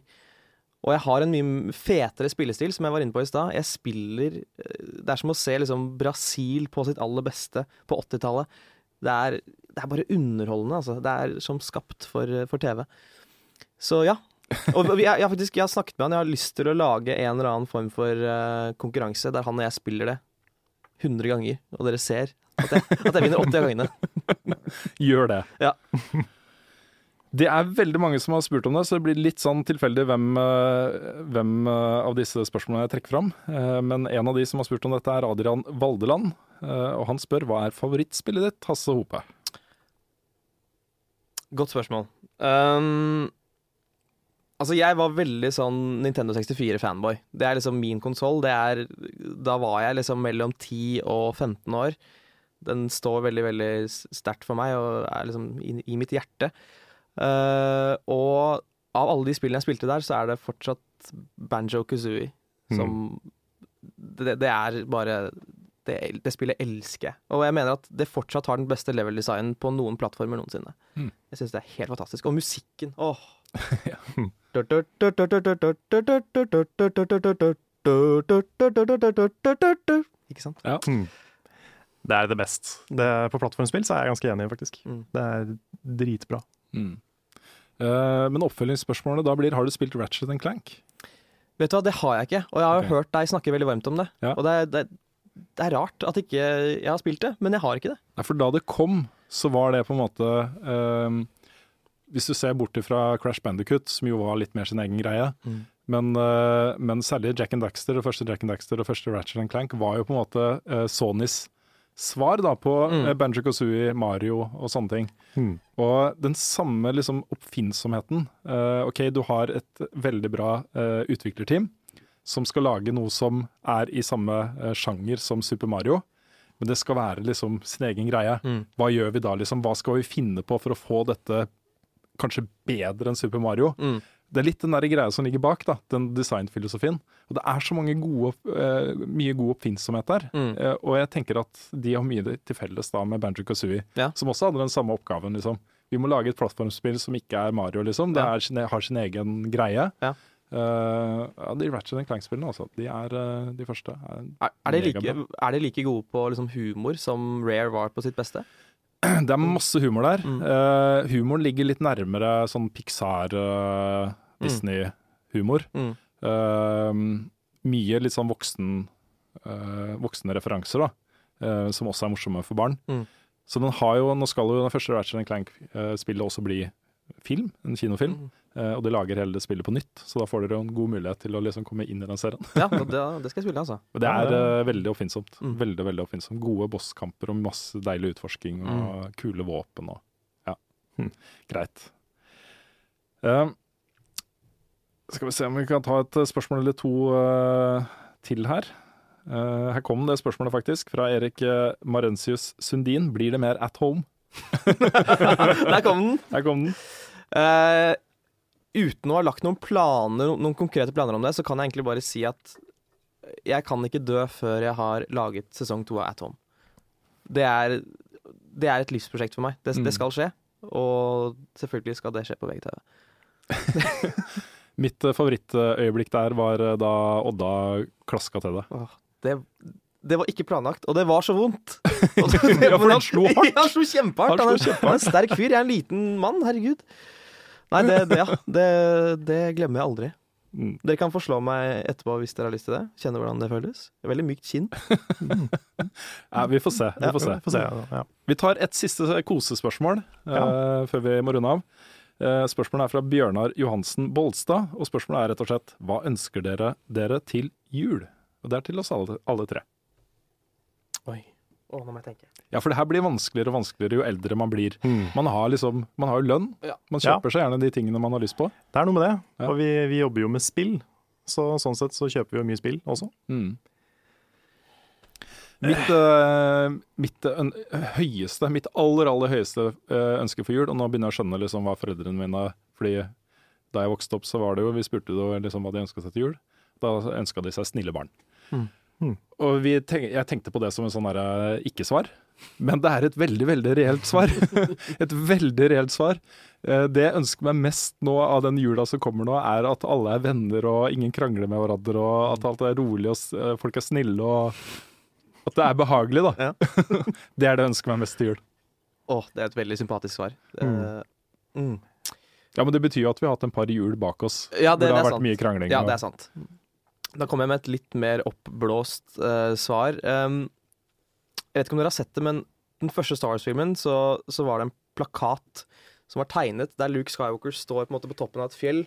Og jeg har en mye fetere spillestil, som jeg var inne på i stad. Jeg spiller Det er som å se liksom Brasil på sitt aller beste på 80-tallet. Det er, det er bare underholdende, altså. Det er som skapt for, for TV. Så ja. Og vi- jeg, jeg, faktisk, jeg har snakket med han, jeg har lyst til å lage en eller annen form for uh, konkurranse der han og jeg spiller det 100 ganger, og dere ser at jeg, at jeg vinner 80 av gangene. Gjør det. Ja. Det er veldig mange som har spurt om det, så det blir litt sånn tilfeldig hvem, eh, hvem eh, av disse spørsmålene jeg trekker fram. Men en av de som har spurt om dette, er Adrian Valdeland. Eh, Og han spør hva er favorittspillet ditt, Hasse Hope? Godt spørsmål. Um, altså, jeg var veldig sånn Nintendo 64-fanboy. Det er liksom min konsoll. Da var jeg liksom mellom 10 og 15 år. Den står veldig, veldig sterkt for meg og er liksom i, i mitt hjerte. Uh, og av alle de spillene jeg spilte der, så er det fortsatt Banjo Kazooie som det, det er bare det, det spillet elsker jeg. Og jeg mener at det fortsatt har den beste level-designen på noen plattformer noensinne. Mm. Jeg syns det er helt fantastisk. Og musikken, åh! Ikke sant? Mm. Det er det best. Det, på plattformspill så er jeg ganske enig, faktisk. Mm. Det er dritbra. Mm. Uh, men oppfølgingsspørsmålet da blir har du spilt Ratchet Clank? Vet du hva, det har jeg ikke. Og jeg har okay. hørt deg snakke veldig varmt om det. Ja. Og det det, det er rart at ikke jeg har spilt det, men jeg har ikke det. Nei, for da det kom, så var det på en måte ehm, Hvis du ser bort fra Crash Bandicut, som jo var litt mer sin egen greie, Mm. men, eh, men særlig Jack and Daxter, og første Jack and Daxter og første Ratchet and Clank, var jo på en måte eh, Sonys svar da på Mm. uh, Banjo Kazooie, Mario og sånne ting. Mm. Og den samme liksom oppfinnsomheten. eh, OK, du har et veldig bra eh, utviklerteam som skal lage noe som er i samme eh, sjanger som Super Mario, men det skal være liksom sin egen greie. Mm. Hva gjør vi da, liksom? Hva skal vi finne på for å få dette kanskje bedre enn Super Mario? Mm. det er litt den der greia som ligger bak, da, den designfilosofien. Og det er så mange gode, uh, mye god oppfinnsomhet der. Mm. Uh, og jeg tenker at de har mye til felles da med Banjo Kazooie, Ja. som også hadde den samme oppgaven. liksom. Vi må lage et plattformspill som ikke er Mario, liksom. Det er sin, har sin egen greie. Ja. Eh, ja, de Ratchet Clank-spillene, altså. De er uh, de første. Er, Er, er, de like, er de like gode på liksom, humor som Rare var på sitt beste? Det er masse humor der. Mm. Uh, humoren ligger litt nærmere sånn Pixar, eh, Disney-humor. Mm. Eh, mye litt sånn voksen, eh, voksne referanser, da. eh, som også er morsomme for barn. Mm. Så den har jo, nå skal jo den første Ratchet Clank-spillet også bli film, en kinofilm. Mm. Uh, og de lager hele det spillet på nytt, så da får dere jo en god mulighet til å liksom komme inn i den serien. Ja, det, det skal jeg spille, altså. Og det er eh, veldig oppfinnsomt. Mm. Veldig, veldig oppfinnsomt. Gode bosskamper og masse deilig utforsking og Mm. kule våpen og Ja, hm. greit. Uh, skal vi se om vi kan ta et spørsmål eller to til her. Eh, her kom det spørsmålet faktisk, fra Erik uh, Marensius Sundin. Blir det mer at home? Der kom den! Der kom den. Uh, uten å ha lagt noen planer, noen konkrete planer om det, så kan jeg egentlig bare si at jeg kan ikke dø før jeg har laget sesong to av At Home. Det er, det er et livsprosjekt for meg. Det, Mm. det skal skje. Og selvfølgelig skal det skje på VGTV. Mitt eh, favorittøyeblikk der var eh, da Odda klaska til det. Åh, det, det var ikke planlagt, og det var så vondt. Og det- Ja, for han slo hardt. Ja, han slo kjempehardt. Han er- han er en sterk fyr. Jeg er en liten mann, herregud. Nei, det, det, ja, det, det glemmer jeg aldri. Mm. Dere kan få slå meg etterpå hvis dere har lyst til det. Kjenne hvordan det føles. Veldig mykt kinn. Ja, vi får se. Vi får se. Få se. Ja. Vi tar et siste kosespørsmål uh, før vi må runde av. Uh, spørsmålet er fra Bjørnar Johansen Bolstad, og spørsmålet er rett og slett hva ønsker dere dere til jul? Og det er til oss alle, alle tre. Oi. Å, nå må jeg tenke. Ja, for det her blir vanskeligere og vanskeligere jo eldre man blir. Mm. Man har liksom, man har jo lønn. Ja. Man kjøper seg gjerne de tingene man har lyst på. Det er noe med det. Ja. Og vi, vi jobber jo med spill, så sånn sett så kjøper vi jo mye spill også. Mm. Mitt, eh, mitt øn høyeste, mitt aller, aller høyeste eh, ønske for jul, og nå begynner jeg å skjønne liksom hva foreldrene mine Fordi da jeg vokste opp, så var det jo Vi spurte jo liksom hva de ønska seg til jul. Da ønska de seg snille barn. Mm. Mm. Og vi tenk, jeg tenkte på det som en sånn derre ikke-svar. Men det er et veldig, veldig reelt svar. et veldig reelt svar. Eh, Det jeg ønsker meg mest nå av den jula som kommer nå, er at alle er venner og ingen krangler med hverandre, og at alt er rolig og eh, folk er snille og at det er behagelig, da. Ja. det er det jeg ønsker meg mest til jul. Å, det er et veldig sympatisk svar. Mm. Uh, mm. Ja, Men det betyr jo at vi har hatt en par jul bak oss Ja, det, hvor det har vært sant. mye krangling. Ja, det er sant. Da kommer jeg med et litt mer oppblåst uh, svar. Um, jeg vet ikke om dere har sett det, men den første Star Wars-filmen så, så var det en plakat som var tegnet der Luke Skywalker står på, på toppen av et fjell,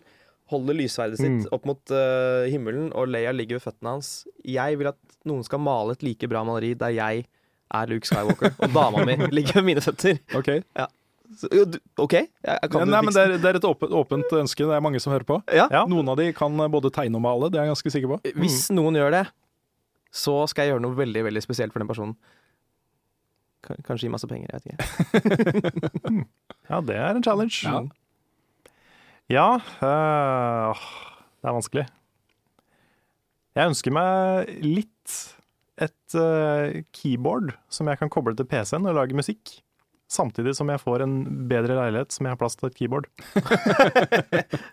holder lysverdet sitt Mm. opp mot uh, himmelen, og Leia ligger ved føttene hans. Jeg vil at noen skal male et like bra maleri der jeg er Luke Skywalker, og dama mi ligger ved mine føtter. Ok. Så, jo, du, OK? Jeg, jeg kan Ja, nei, men det er, det er et åpent, åpent ønske. Det er mange som hører på. Ja. Ja. Noen av de kan både tegne og male, det er jeg ganske sikker på. Hvis noen gjør det, så skal jeg gjøre noe veldig veldig spesielt for den personen. K Kanskje gi masse penger, jeg vet ikke. Ja, det er en challenge. Ja. Ja, øh, det er vanskelig. Jeg ønsker meg litt et øh, keyboard som jeg kan koble til PC-en og lage musikk. Samtidig som jeg får en bedre leilighet som jeg har plass til et keyboard.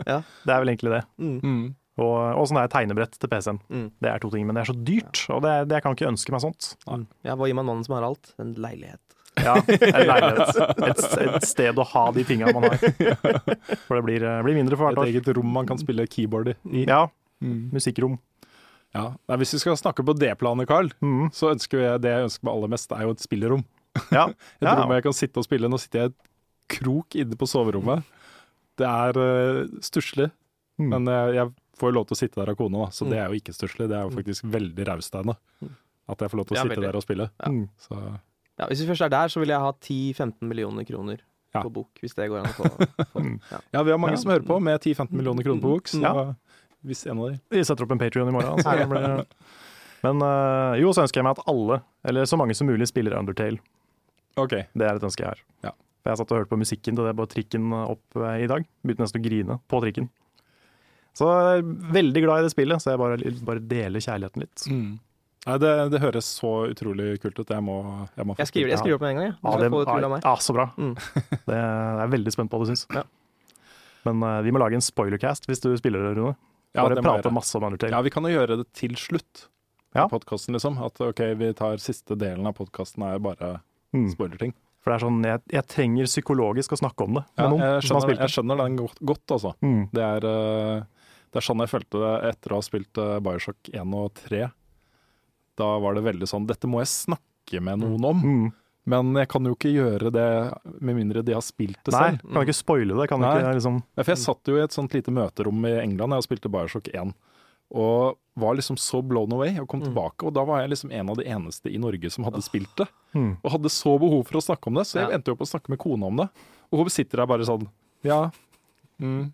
Ja. Det er vel egentlig det. Mm. Og, og sånn er tegnebrett til PC-en. Mm. Det er to ting, men det er så dyrt, og det, det jeg kan ikke ønske meg sånt. Mm. Ja, hva gir man mannen som har alt? En leilighet. Ja, en leilighet. Et, et sted å ha de tinga man har. For det blir, blir mindre for hvert år. Et eget rom man kan spille keyboard i. Ja, Mm. musikkrom. Ja. Nei, hvis vi skal snakke på det planet, Carl, Mm. så ønsker jeg det jeg ønsker meg aller mest, er jo et spillerom. Ja. Et Ja. rom jeg kan sitte og spille. Nå sitter jeg i et krok inne på soverommet. Det er uh, stusslig, Mm. men eh, jeg får jo lov til å sitte der av kona, da, så det er jo ikke stusslig. Det er jo faktisk veldig raust av henne. At jeg får lov til å Ja, sitte veldig. der og spille. Ja. Mm. Så Ja, hvis vi først er der, så vil jeg ha 10-15 millioner kroner Ja. på bok. Hvis det går an å få. få. Ja. ja, vi har mange Ja. som hører på, med 10-15 millioner kroner på bok. Så Ja. hvis en av de Vi setter opp en Patrion i morgen. Så det blir... Men øh, jo, så ønsker jeg meg at alle, eller så mange som mulig, spiller Undertale. OK. Det er et ønske jeg har. Ja. For Jeg satt og hørte på musikken til det på trikken opp eh, i dag. Begynte nesten å grine på trikken. Så jeg er veldig glad i det spillet, så jeg bare, bare deler kjærligheten litt. Mm. Nei, det, det høres så utrolig kult ut. Jeg må, jeg må Jeg skriver, jeg skriver opp med en gang, jeg. Ja, det, til ja, så bra. Mm. Det er jeg veldig spent på hva du syns. Ja. Men uh, vi må lage en spoilercast hvis du spiller det, Rune. Ja, Bare det prate masse om Undertale. Ja, vi kan jo gjøre det til slutt Ja. av podkasten, liksom. At OK, vi tar siste delen av podkasten er bare Mm. spoilerting. For det er sånn, jeg, jeg trenger psykologisk å snakke om det med Ja, noen jeg, har skjønner, jeg skjønner den godt, godt altså. Mm. Det er, eh, det er sånn jeg følte det etter å ha spilt eh, Bioshock 1 og 3. Da var det veldig sånn Dette må jeg snakke med noen om. Mm. Men jeg kan jo ikke gjøre det med mindre de har spilt det Nei, selv. kan ikke spoile det. Kan Nei. ikke liksom Ja, For jeg satt jo i et sånt lite møterom i England Jeg jeg spilte Bioshock 1. Og var liksom så blown away og kom tilbake. Og da var jeg liksom en av de eneste i Norge som hadde spilt det. Mm. Og hadde så behov for å snakke om det, så jeg Ja. endte jo på å snakke med kona om det. Og hun sitter der bare sånn Ja. Mm.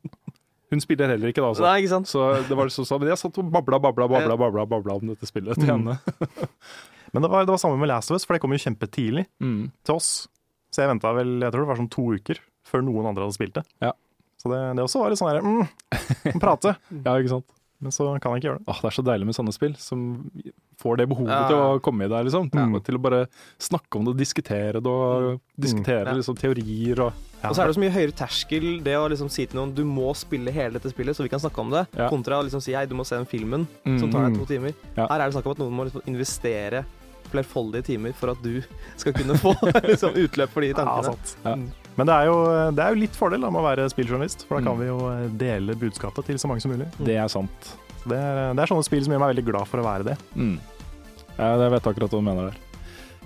Hun spiller heller ikke da, altså. Nei, ikke sant? Så det var liksom sånn, men jeg satt og babla, babla, babla, babla, babla om dette spillet til Mm. henne. Men det var, det var samme med Last of Us, for det kom jo kjempetidlig Mm. til oss. Så jeg venta vel, jeg tror det var sånn to uker før noen andre hadde spilt det. Ja. Så det, det også var litt sånn herre mm, prate. Ja, ikke sant. Men så kan jeg ikke gjøre det. Åh, det er så deilig med sånne spill som får det behovet Ja. til å komme i deg, liksom. Mm. Til å bare snakke om det, diskutere det og diskutere Ja. liksom, teorier og Og så er det så mye høyere terskel det å liksom si til noen du må spille hele dette spillet, så vi kan snakke om det, Ja. kontra å liksom si hei, du må se den filmen Mm. som tar deg to timer. Ja. Her er det snakk om at noen må liksom investere flerfoldige timer for at du skal kunne få liksom, utløp for de tankene. Ja, sant sant. Men det er, jo, det er jo litt fordel da, med å være spilljournalist, for da kan Mm. vi jo eh, dele budskapet til så mange som mulig. Det er sant. Det er, det er sånne spill som gjør meg veldig glad for å være det. Mm. Ja, jeg vet akkurat hva du mener der.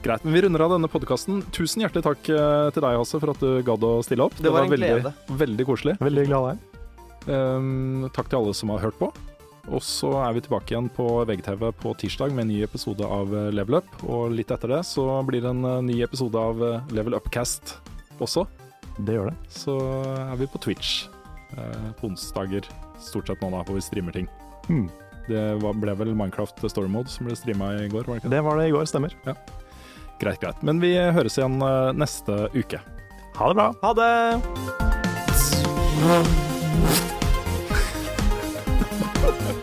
Greit, men vi runder av denne podkasten. Tusen hjertelig takk eh, til deg, Hasse, for at du gadd å stille opp. Det var en veldig, glede. veldig koselig. Veldig glad der. Um, takk til alle som har hørt på. Og så er vi tilbake igjen på VGTV på tirsdag med en ny episode av eh, Level Up. Og litt etter det så blir det en ny episode av Level Upcast også. Det gjør det. Så er vi på Twitch eh, på onsdager, stort sett nå da, hvor vi streamer ting. Mm. Det var, ble vel Minecraft Story Mode som ble streama i går, var det ikke det? Det var det i går, stemmer. Greit, greit. Men vi høres igjen eh, neste uke. Ha det bra. Ha det!